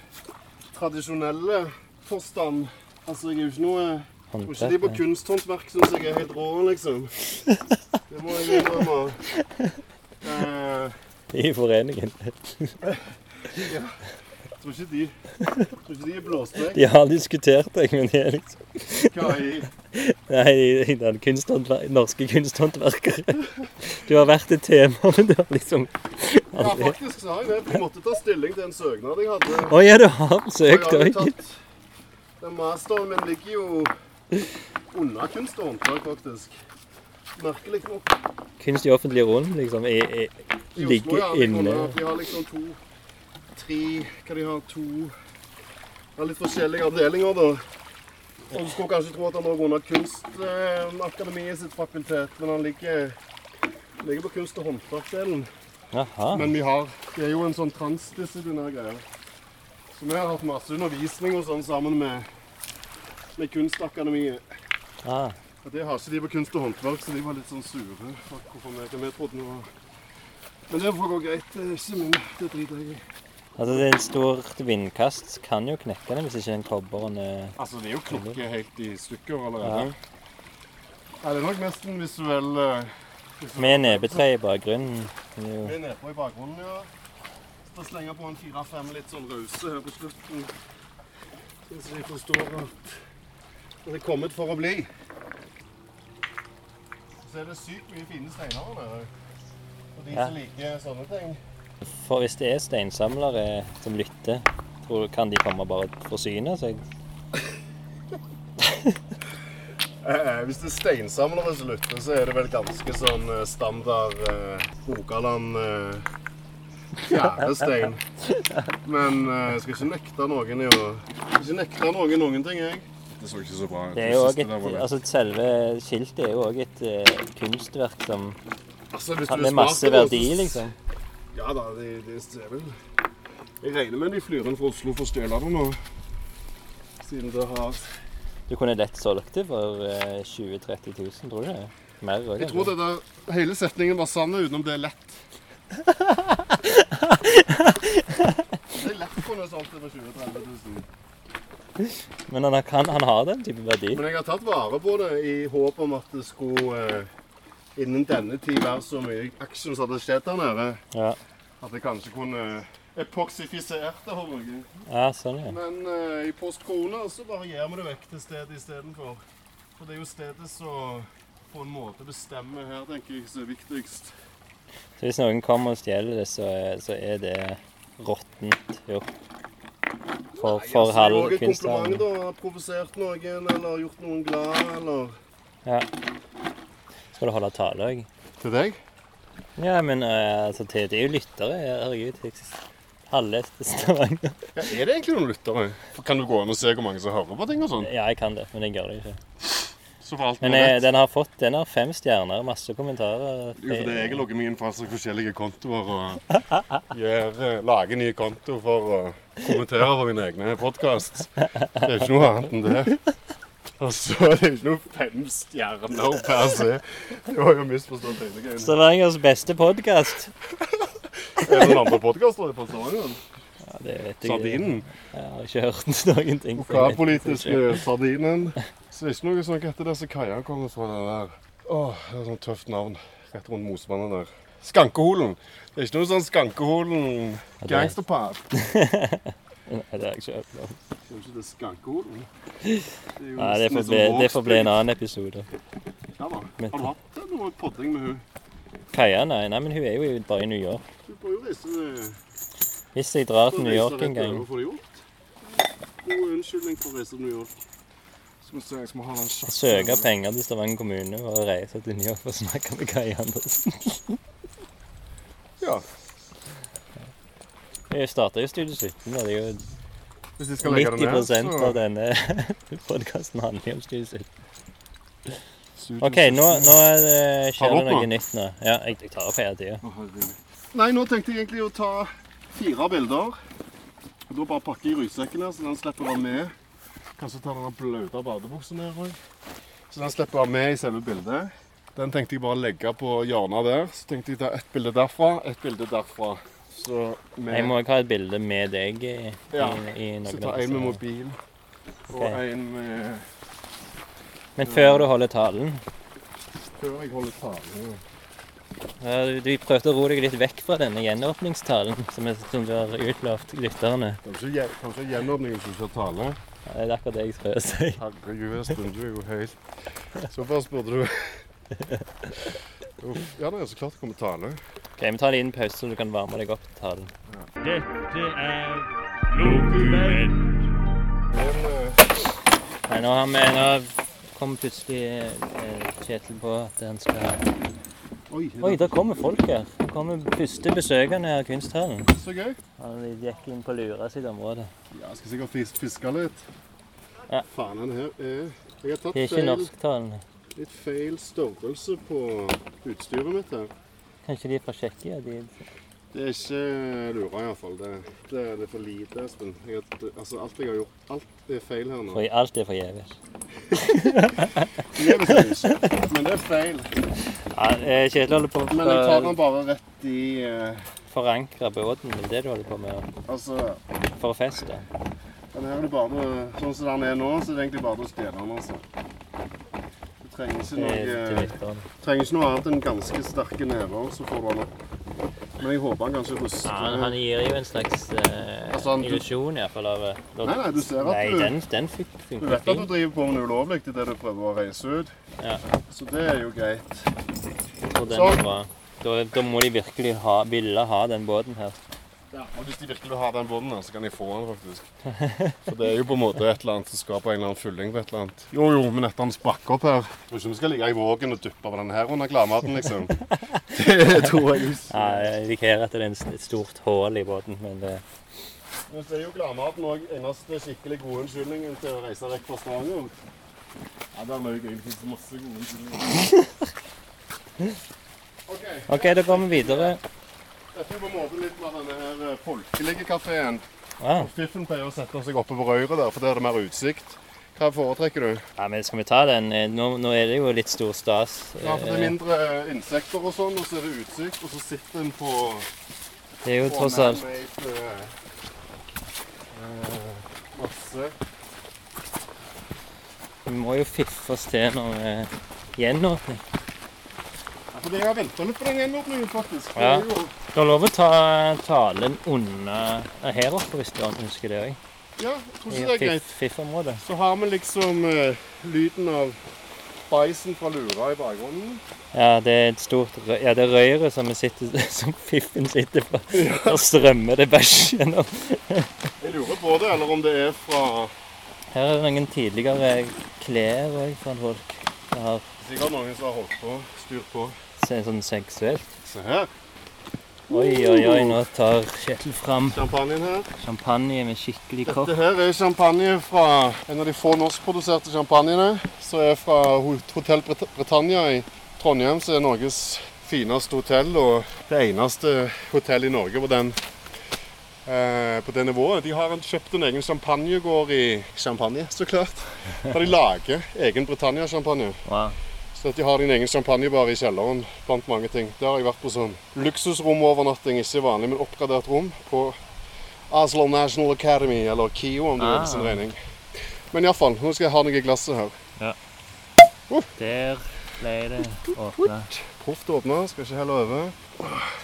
tradisjonelle forstand. Altså, jeg er jo ikke noe jeg tror ikke de på Håndverk. kunsthåndverk syns jeg er helt rå, liksom. Det må jeg innrømme. Eh, I foreningen. jeg tror ikke de tror ikke de er blåst vekk. De har diskutert deg, men de er liksom Hva i Nei, de er kunsthåndver norske kunsthåndverkere. Du har vært et tema, men du har liksom Ja, faktisk så har jeg det. Jeg måtte ta stilling til en søknad jeg hadde. Å ja, du har søkt òg. masteren min ligger jo under kunst og håndverk, faktisk. Merkelig nok. Kunst i offentlig rom, liksom. I, i, ligger de inne. Vi har liksom to, tre Hva de har to De har litt forskjellige avdelinger, da. Og Du skulle kanskje tro at han lå under Kunstakademiet sitt fakultet, men han ligger, ligger på kunst- og håndverksdelen. Men vi har Det er jo en sånn transdisiplinær greie. Så vi har hatt masse undervisning og sånn sammen med, med Kunstakademiet. Ah, Og det har ikke de på kunst og håndverk, så de var litt sånn sure for hvorfor vi, vi trodde det var Men det får gå greit. Det er ikke min. Det driter jeg i. altså, det er et stort vindkast kan jo knekke den hvis ikke den kobberen er Altså, det er jo klukket helt i stykker allerede. Ja. det er nok nesten visuell uh, Med nebetre i bakgrunnen. Er jo- er nedpå i bakgrunnen, ja. Så slenger på en fire-fem litt sånn rause her på slutten. Sånn så de forstår at det er kommet for å bli. Så er det sykt mye fine steiner her nede. For de Ja. som liker sånne ting. For hvis det er steinsamlere som lytter, tror, kan de komme bare og forsyne seg? Eh, hvis det er steinsamlere som lytter, så er det vel ganske sånn eh, standard eh, Rogaland eh, fjærestein. Men eh, jeg skal ikke nekte noen i å jeg skal ikke nekte noen noen ting, jeg. Det så ikke så bra ut. Det er jo også et, altså Selve skiltet er jo òg et eh, kunstverk som altså, hvis du har med masse verdi, liksom. Ja da, det, det er vel Jeg regner med de flyr inn fra Oslo for å stjele det nå. Siden det har Du kunne lett solgt det for eh, 20 000-30 000, tror du det? Mer òg. Jeg tror det der, hele setningen var sann utenom det er lett. det er lett kunne jeg solgt det for 20 000-30 000. Men han, kan, han har den type verdi. Men jeg har tatt vare på det i håp om at det skulle eh, innen denne tid være så mye action som hadde skjedd der nede. Ja, At jeg kanskje kunne epoxifisert det. håper jeg. ja sånn, ja. Men eh, i post corona så bare gir vi det vekk til stedet istedenfor. For det er jo stedet som på en måte bestemmer her, tenker jeg, som er viktigst. Så hvis noen kommer og stjeler det, så, er- så er det råttent gjort. For, for halv det er. Provosert noen, eller gjort noen glad, eller Ja. Skal du holde tale òg? Til deg? Ja, men eh, altså, til, det er jo lyttere. Herregud. Halve Stavanger. Ja, er det egentlig noen lyttere? Kan du gå inn og se hvor mange som hører på ting og sånn? Ja, jeg kan det, men jeg gjør det ikke. Så for alt Men jeg, eh, den har fått den har fem stjerner, masse kommentarer. Jo, for det er jeg logger meg inn på altså forskjellige kontoer og gjør, eh, lager nye konto for å kommentere på mine egne podkast. Det er ikke noe annet enn det. Og så er det ikke noe fem stjerner per se. Det var jo misforstått hele greia. Stavangers beste podkast. Er det noen andre podkaster på Stavanger? Ja, det vet jeg Sardinen. Jeg har ikke hørt noen ting. Lokalpolitiske. Sardinen. Så det er ikke noe som heter det som Kaja kommer fra den der. Åh, det er sånn tøft navn. Rett rundt Mosmannen der. Skankeholen. Det er ikke noe sånn Skankeholen gangsterpop. Nei, det har jeg ikke hørt om. Kanskje er det er jo Nei, det får bli, det får bli en annen episode. Ja da. Har du hatt noe podding med hun? Kaja, nei, nei, men hun er jo bare i New York. Du bør jo reise med Hvis jeg drar til New York en gang. God unnskyldning for å reise til New York. Søke penger til Stavanger kommune for å reise til New York for å snakke med Kai Andersen. Ja. Jeg starta jo Studio 17, og det er jo Hvis de skal legge det 90 ned, av denne podkasten handler om Studio 17. OK, nå, nå det, skjer det noe nytt nå. Ja, jeg, jeg tar opp hele tida. Å. Nei, nå tenkte jeg egentlig å ta fire bilder. Og da bare pakke i ryggsekken her, så den slipper å være med. Kanskje ta den bløte badebuksa her òg. Så den slipper å være med i selve bildet. Den tenkte jeg bare legge på hjørnet der. Så tenkte jeg ta ett bilde derfra, ett bilde derfra. Så med Jeg må ikke ha et bilde med deg i, Ja, i, i Så ta en med mobil og okay. en med Men før du holder talen Før jeg holder talen, ja, du, du prøvde å ro deg litt vekk fra denne gjenåpningstalen som, jeg, som du har utlovt lytterne. Kanskje, gjenåpningen som skal tale. Ja, Det er akkurat det jeg prøver å si. Herregud, jeg stunder er jo helt Såpass burde du Uff. Ja, det er så klart det kommer tale. Ok, Vi tar en liten pause, så du kan varme deg opp til talen. Dette er Lokument. Men eh, Nei, nå har vi nå kom plutselig eh, Kjetil på at han skal Oi, er Oi, der kommer folk her. Det kommer første besøkende av kunsthallen. så gøy. Han gikk inn på Lura sitt område. Ja, jeg skal sikkert fis fiske litt. Ja. Faen, den her er Jeg har tatt Det er ikke feil, norsktalende. Litt feil størrelse på utstyret mitt her. Kanskje de er fra Tsjekkia? De... Det er ikke lura, iallfall. Det, det, det er for lite, Espen. Altså, alt jeg har gjort, alt er feil her nå. For alt er forgjeves. Men det er feil. Ja, eh, Kjetil holder på Men jeg tar den bare rett i uh... forankre båten. Det er det du holder på med Altså, for å feste. den her er det bare Sånn som den er nå, så er det egentlig bare å stjele den, altså. Du trenger ikke noe eh, noe annet enn ganske sterke never, så får du han opp. Men jeg håper han kanskje ruster Ja, han, han gir jo en slags uh, Altså, han- illusjon iallfall av av, Nei, nei, du ser at Nei, du- den, den fun- Du vet vet at du driver på med noe ulovlig idet du prøver å reise ut. Ja. Så det er jo greit. Jeg tror den Sånn. er bra. Da, da må de virkelig ha, ville ha den båten her. Ja, og Hvis de virkelig vil ha den båten, her, så kan de få den, faktisk. For det er jo på en måte et eller annet som skaper en eller annen fylling på et eller annet. Jo, jo, men etter han sprakk opp her Tror ikke vi skal ligge i vågen og duppe på den her under gladmaten, liksom. Det tror jeg ikke. Ja, jeg indikerer at det er et stort hull i båten, men det Men så er jo gladmaten òg eneste skikkelig gode unnskyldningen til å reise vekk fra Stavanger. Ja, der løy jeg. Det finnes masse gode unnskyldninger. OK. OK, da går vi videre. Dette tror vi må måte litt mer denne her eh, folkelige kafeen. Ja, Fiffen pleier å sette seg oppe på røret der, for der er det mer utsikt. Hva foretrekker du? ja men skal vi ta den? Eh, Nå, nå er det jo litt stor stas. Ja, for det er Eh, mindre insekter og sånn, og så er det utsikt, og så sitter en på Det er jo tross alt masse. Vi må jo fiffe oss til når eh, gjenåpning. Ja, for jeg har venta litt på den gjenåpningen, faktisk. Ja. er Du har lov å ta talen under eh, her oppe, hvis du ønsker det òg. ja, jeg tror ikke det er greit. fiff- fiff-området. Så har vi liksom uh, lyden av bæsjen fra lura i bakgrunnen. Ja, det er et stort Ja, det er røret som, sitter, som fiffen sitter på. Der strømmer det bæsj gjennom. Jeg lurer på det, eller om det er fra Her er det noen tidligere klær òg fra folk. Det har Sikkert noen som har holdt på, styrt på. Sett sånn seksuelt. Se her. Oi, oi, oi, nå tar Kjetil fram Champagnen her. champagne med skikkelig kopp. Dette her er champagne fra en av de få norskproduserte champagnene. Som er fra Ho- Hotell Britannia i Trondheim, som er Norges fineste hotell. Og det eneste hotell i Norge på, den, eh, på det nivået. De har kjøpt en egen champagnegård i Champagne, så klart. Der de lager egen Britannia-champagne. Wow. Så at de har din egen champagnebar i kjelleren blant mange ting. Der har jeg vært på sånn luksusromovernatting, ikke vanlig, men oppgradert rom på Oslo National Academy, eller KIO om du vil, Ah. sin regning. Men iallfall, nå skal jeg ha noe i glasset her. Der ble det åpna Proft åpna, skal ikke helle over.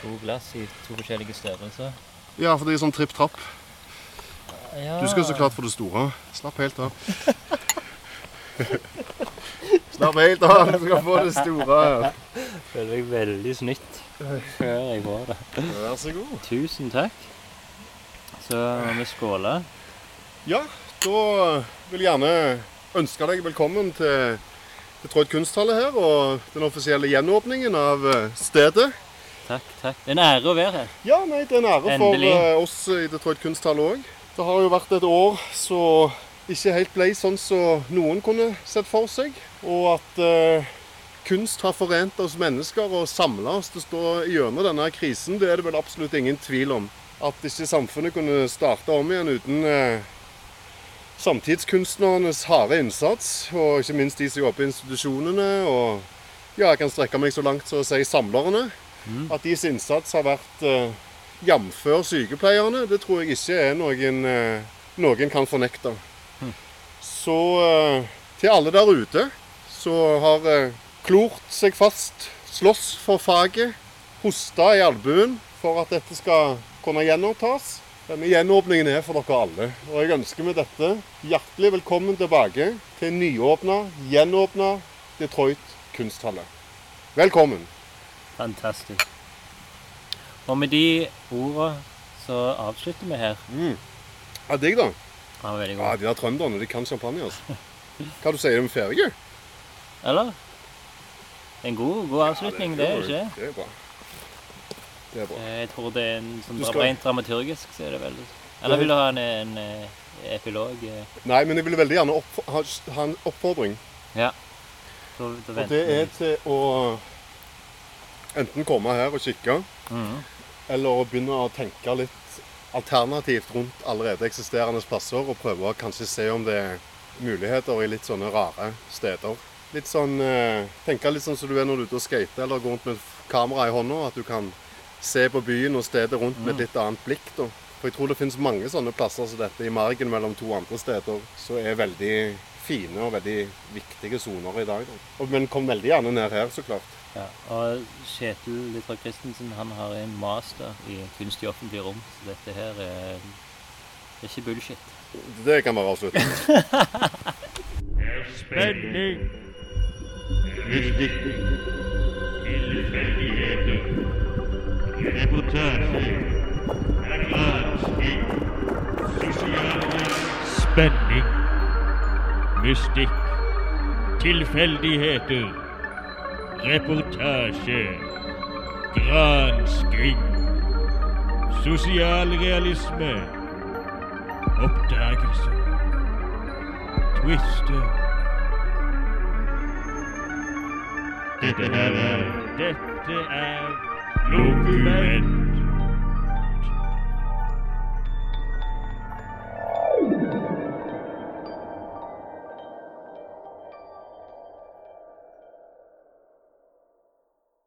to glass i to forskjellige størrelser. Ja, for det er sånn tripp-trapp. Ja. Du skal så klart få det store. Slapp helt av. Du skal få det store. føler meg veldig snytt før jeg får det. Vær så god. Tusen takk. Så må vi skåle. Ja, da vil jeg gjerne ønske deg velkommen til Detroit kunsthalle her, og den offisielle gjenåpningen av eh, stedet. Takk, takk. Det er en ære å være her. Ja, nei, det er en ære for Endelig. eh, oss i Detroit kunsthalle òg. Det har jo vært et år så ikke helt ble sånn som noen kunne sett for seg. Og at eh, kunst har forent oss mennesker og samla oss til å stå gjennom denne krisen, det er det vel absolutt ingen tvil om. At ikke samfunnet kunne starte om igjen uten eh, samtidskunstnernes harde innsats, og ikke minst de som jobber i institusjonene, og ja, jeg kan strekke meg så langt som å si samlerne. At deres innsats har vært uh, jamfør sykepleierne, det tror jeg ikke er noen, uh, noen kan fornekte. Så uh, til alle der ute som har eh, klort seg fast, slåss for faget, hosta i albuen for at dette skal kunne gjenopptas. Denne gjenåpningen er for dere alle. Og jeg ønsker med dette hjertelig velkommen tilbake til nyåpna, gjenåpna Detroit kunsthalle. Velkommen. Fantastisk. Og med de ordene så avslutter vi her. Ja, digg, da. Ja, veldig Ja. De der trønderne de kan champagne. altså. Hva du sier du, er vi ferdige? Eller? En god, god avslutning, det er jo ikke det? Det er bra. Det er bra. Eh, Jeg tror det er en sånn skal- rent dramaturgisk, så er det veldig Eller vil du ha en, en, eh, epilog? eh? Nei, men jeg vil veldig gjerne opp, ha, ha en oppfordring. Ja. Da, da Og det er til å enten komme her og kikke, Mhm. eller å begynne å tenke litt alternativt rundt allerede eksisterende plasser, og prøve å kanskje se om det er muligheter i litt sånne rare steder. Litt sånn, eh, Tenke litt sånn som du er når du er ute og skater eller går rundt med kamera i hånda. At du kan se på byen og stedet rundt med et litt annet blikk. da. For jeg tror det finnes mange sånne plasser som dette i margen mellom to andre steder, som er veldig fine og veldig viktige soner i dag. Da. Men kom veldig gjerne ned her, så klart. Ja. Og Kjetil Litterav Christensen han har en master i kunst i offentlige rom, så dette her er, er ikke bullshit. Det kan være avslutningen. Spenning. Mystikk. Tilfeldigheter. Reportasje. Gransking. Sosial spenning. Mystikk. Tilfeldigheter. Reportasje. Gransking. Sosialrealisme. Oppdagelse. Twister. Dette er Lokumenn.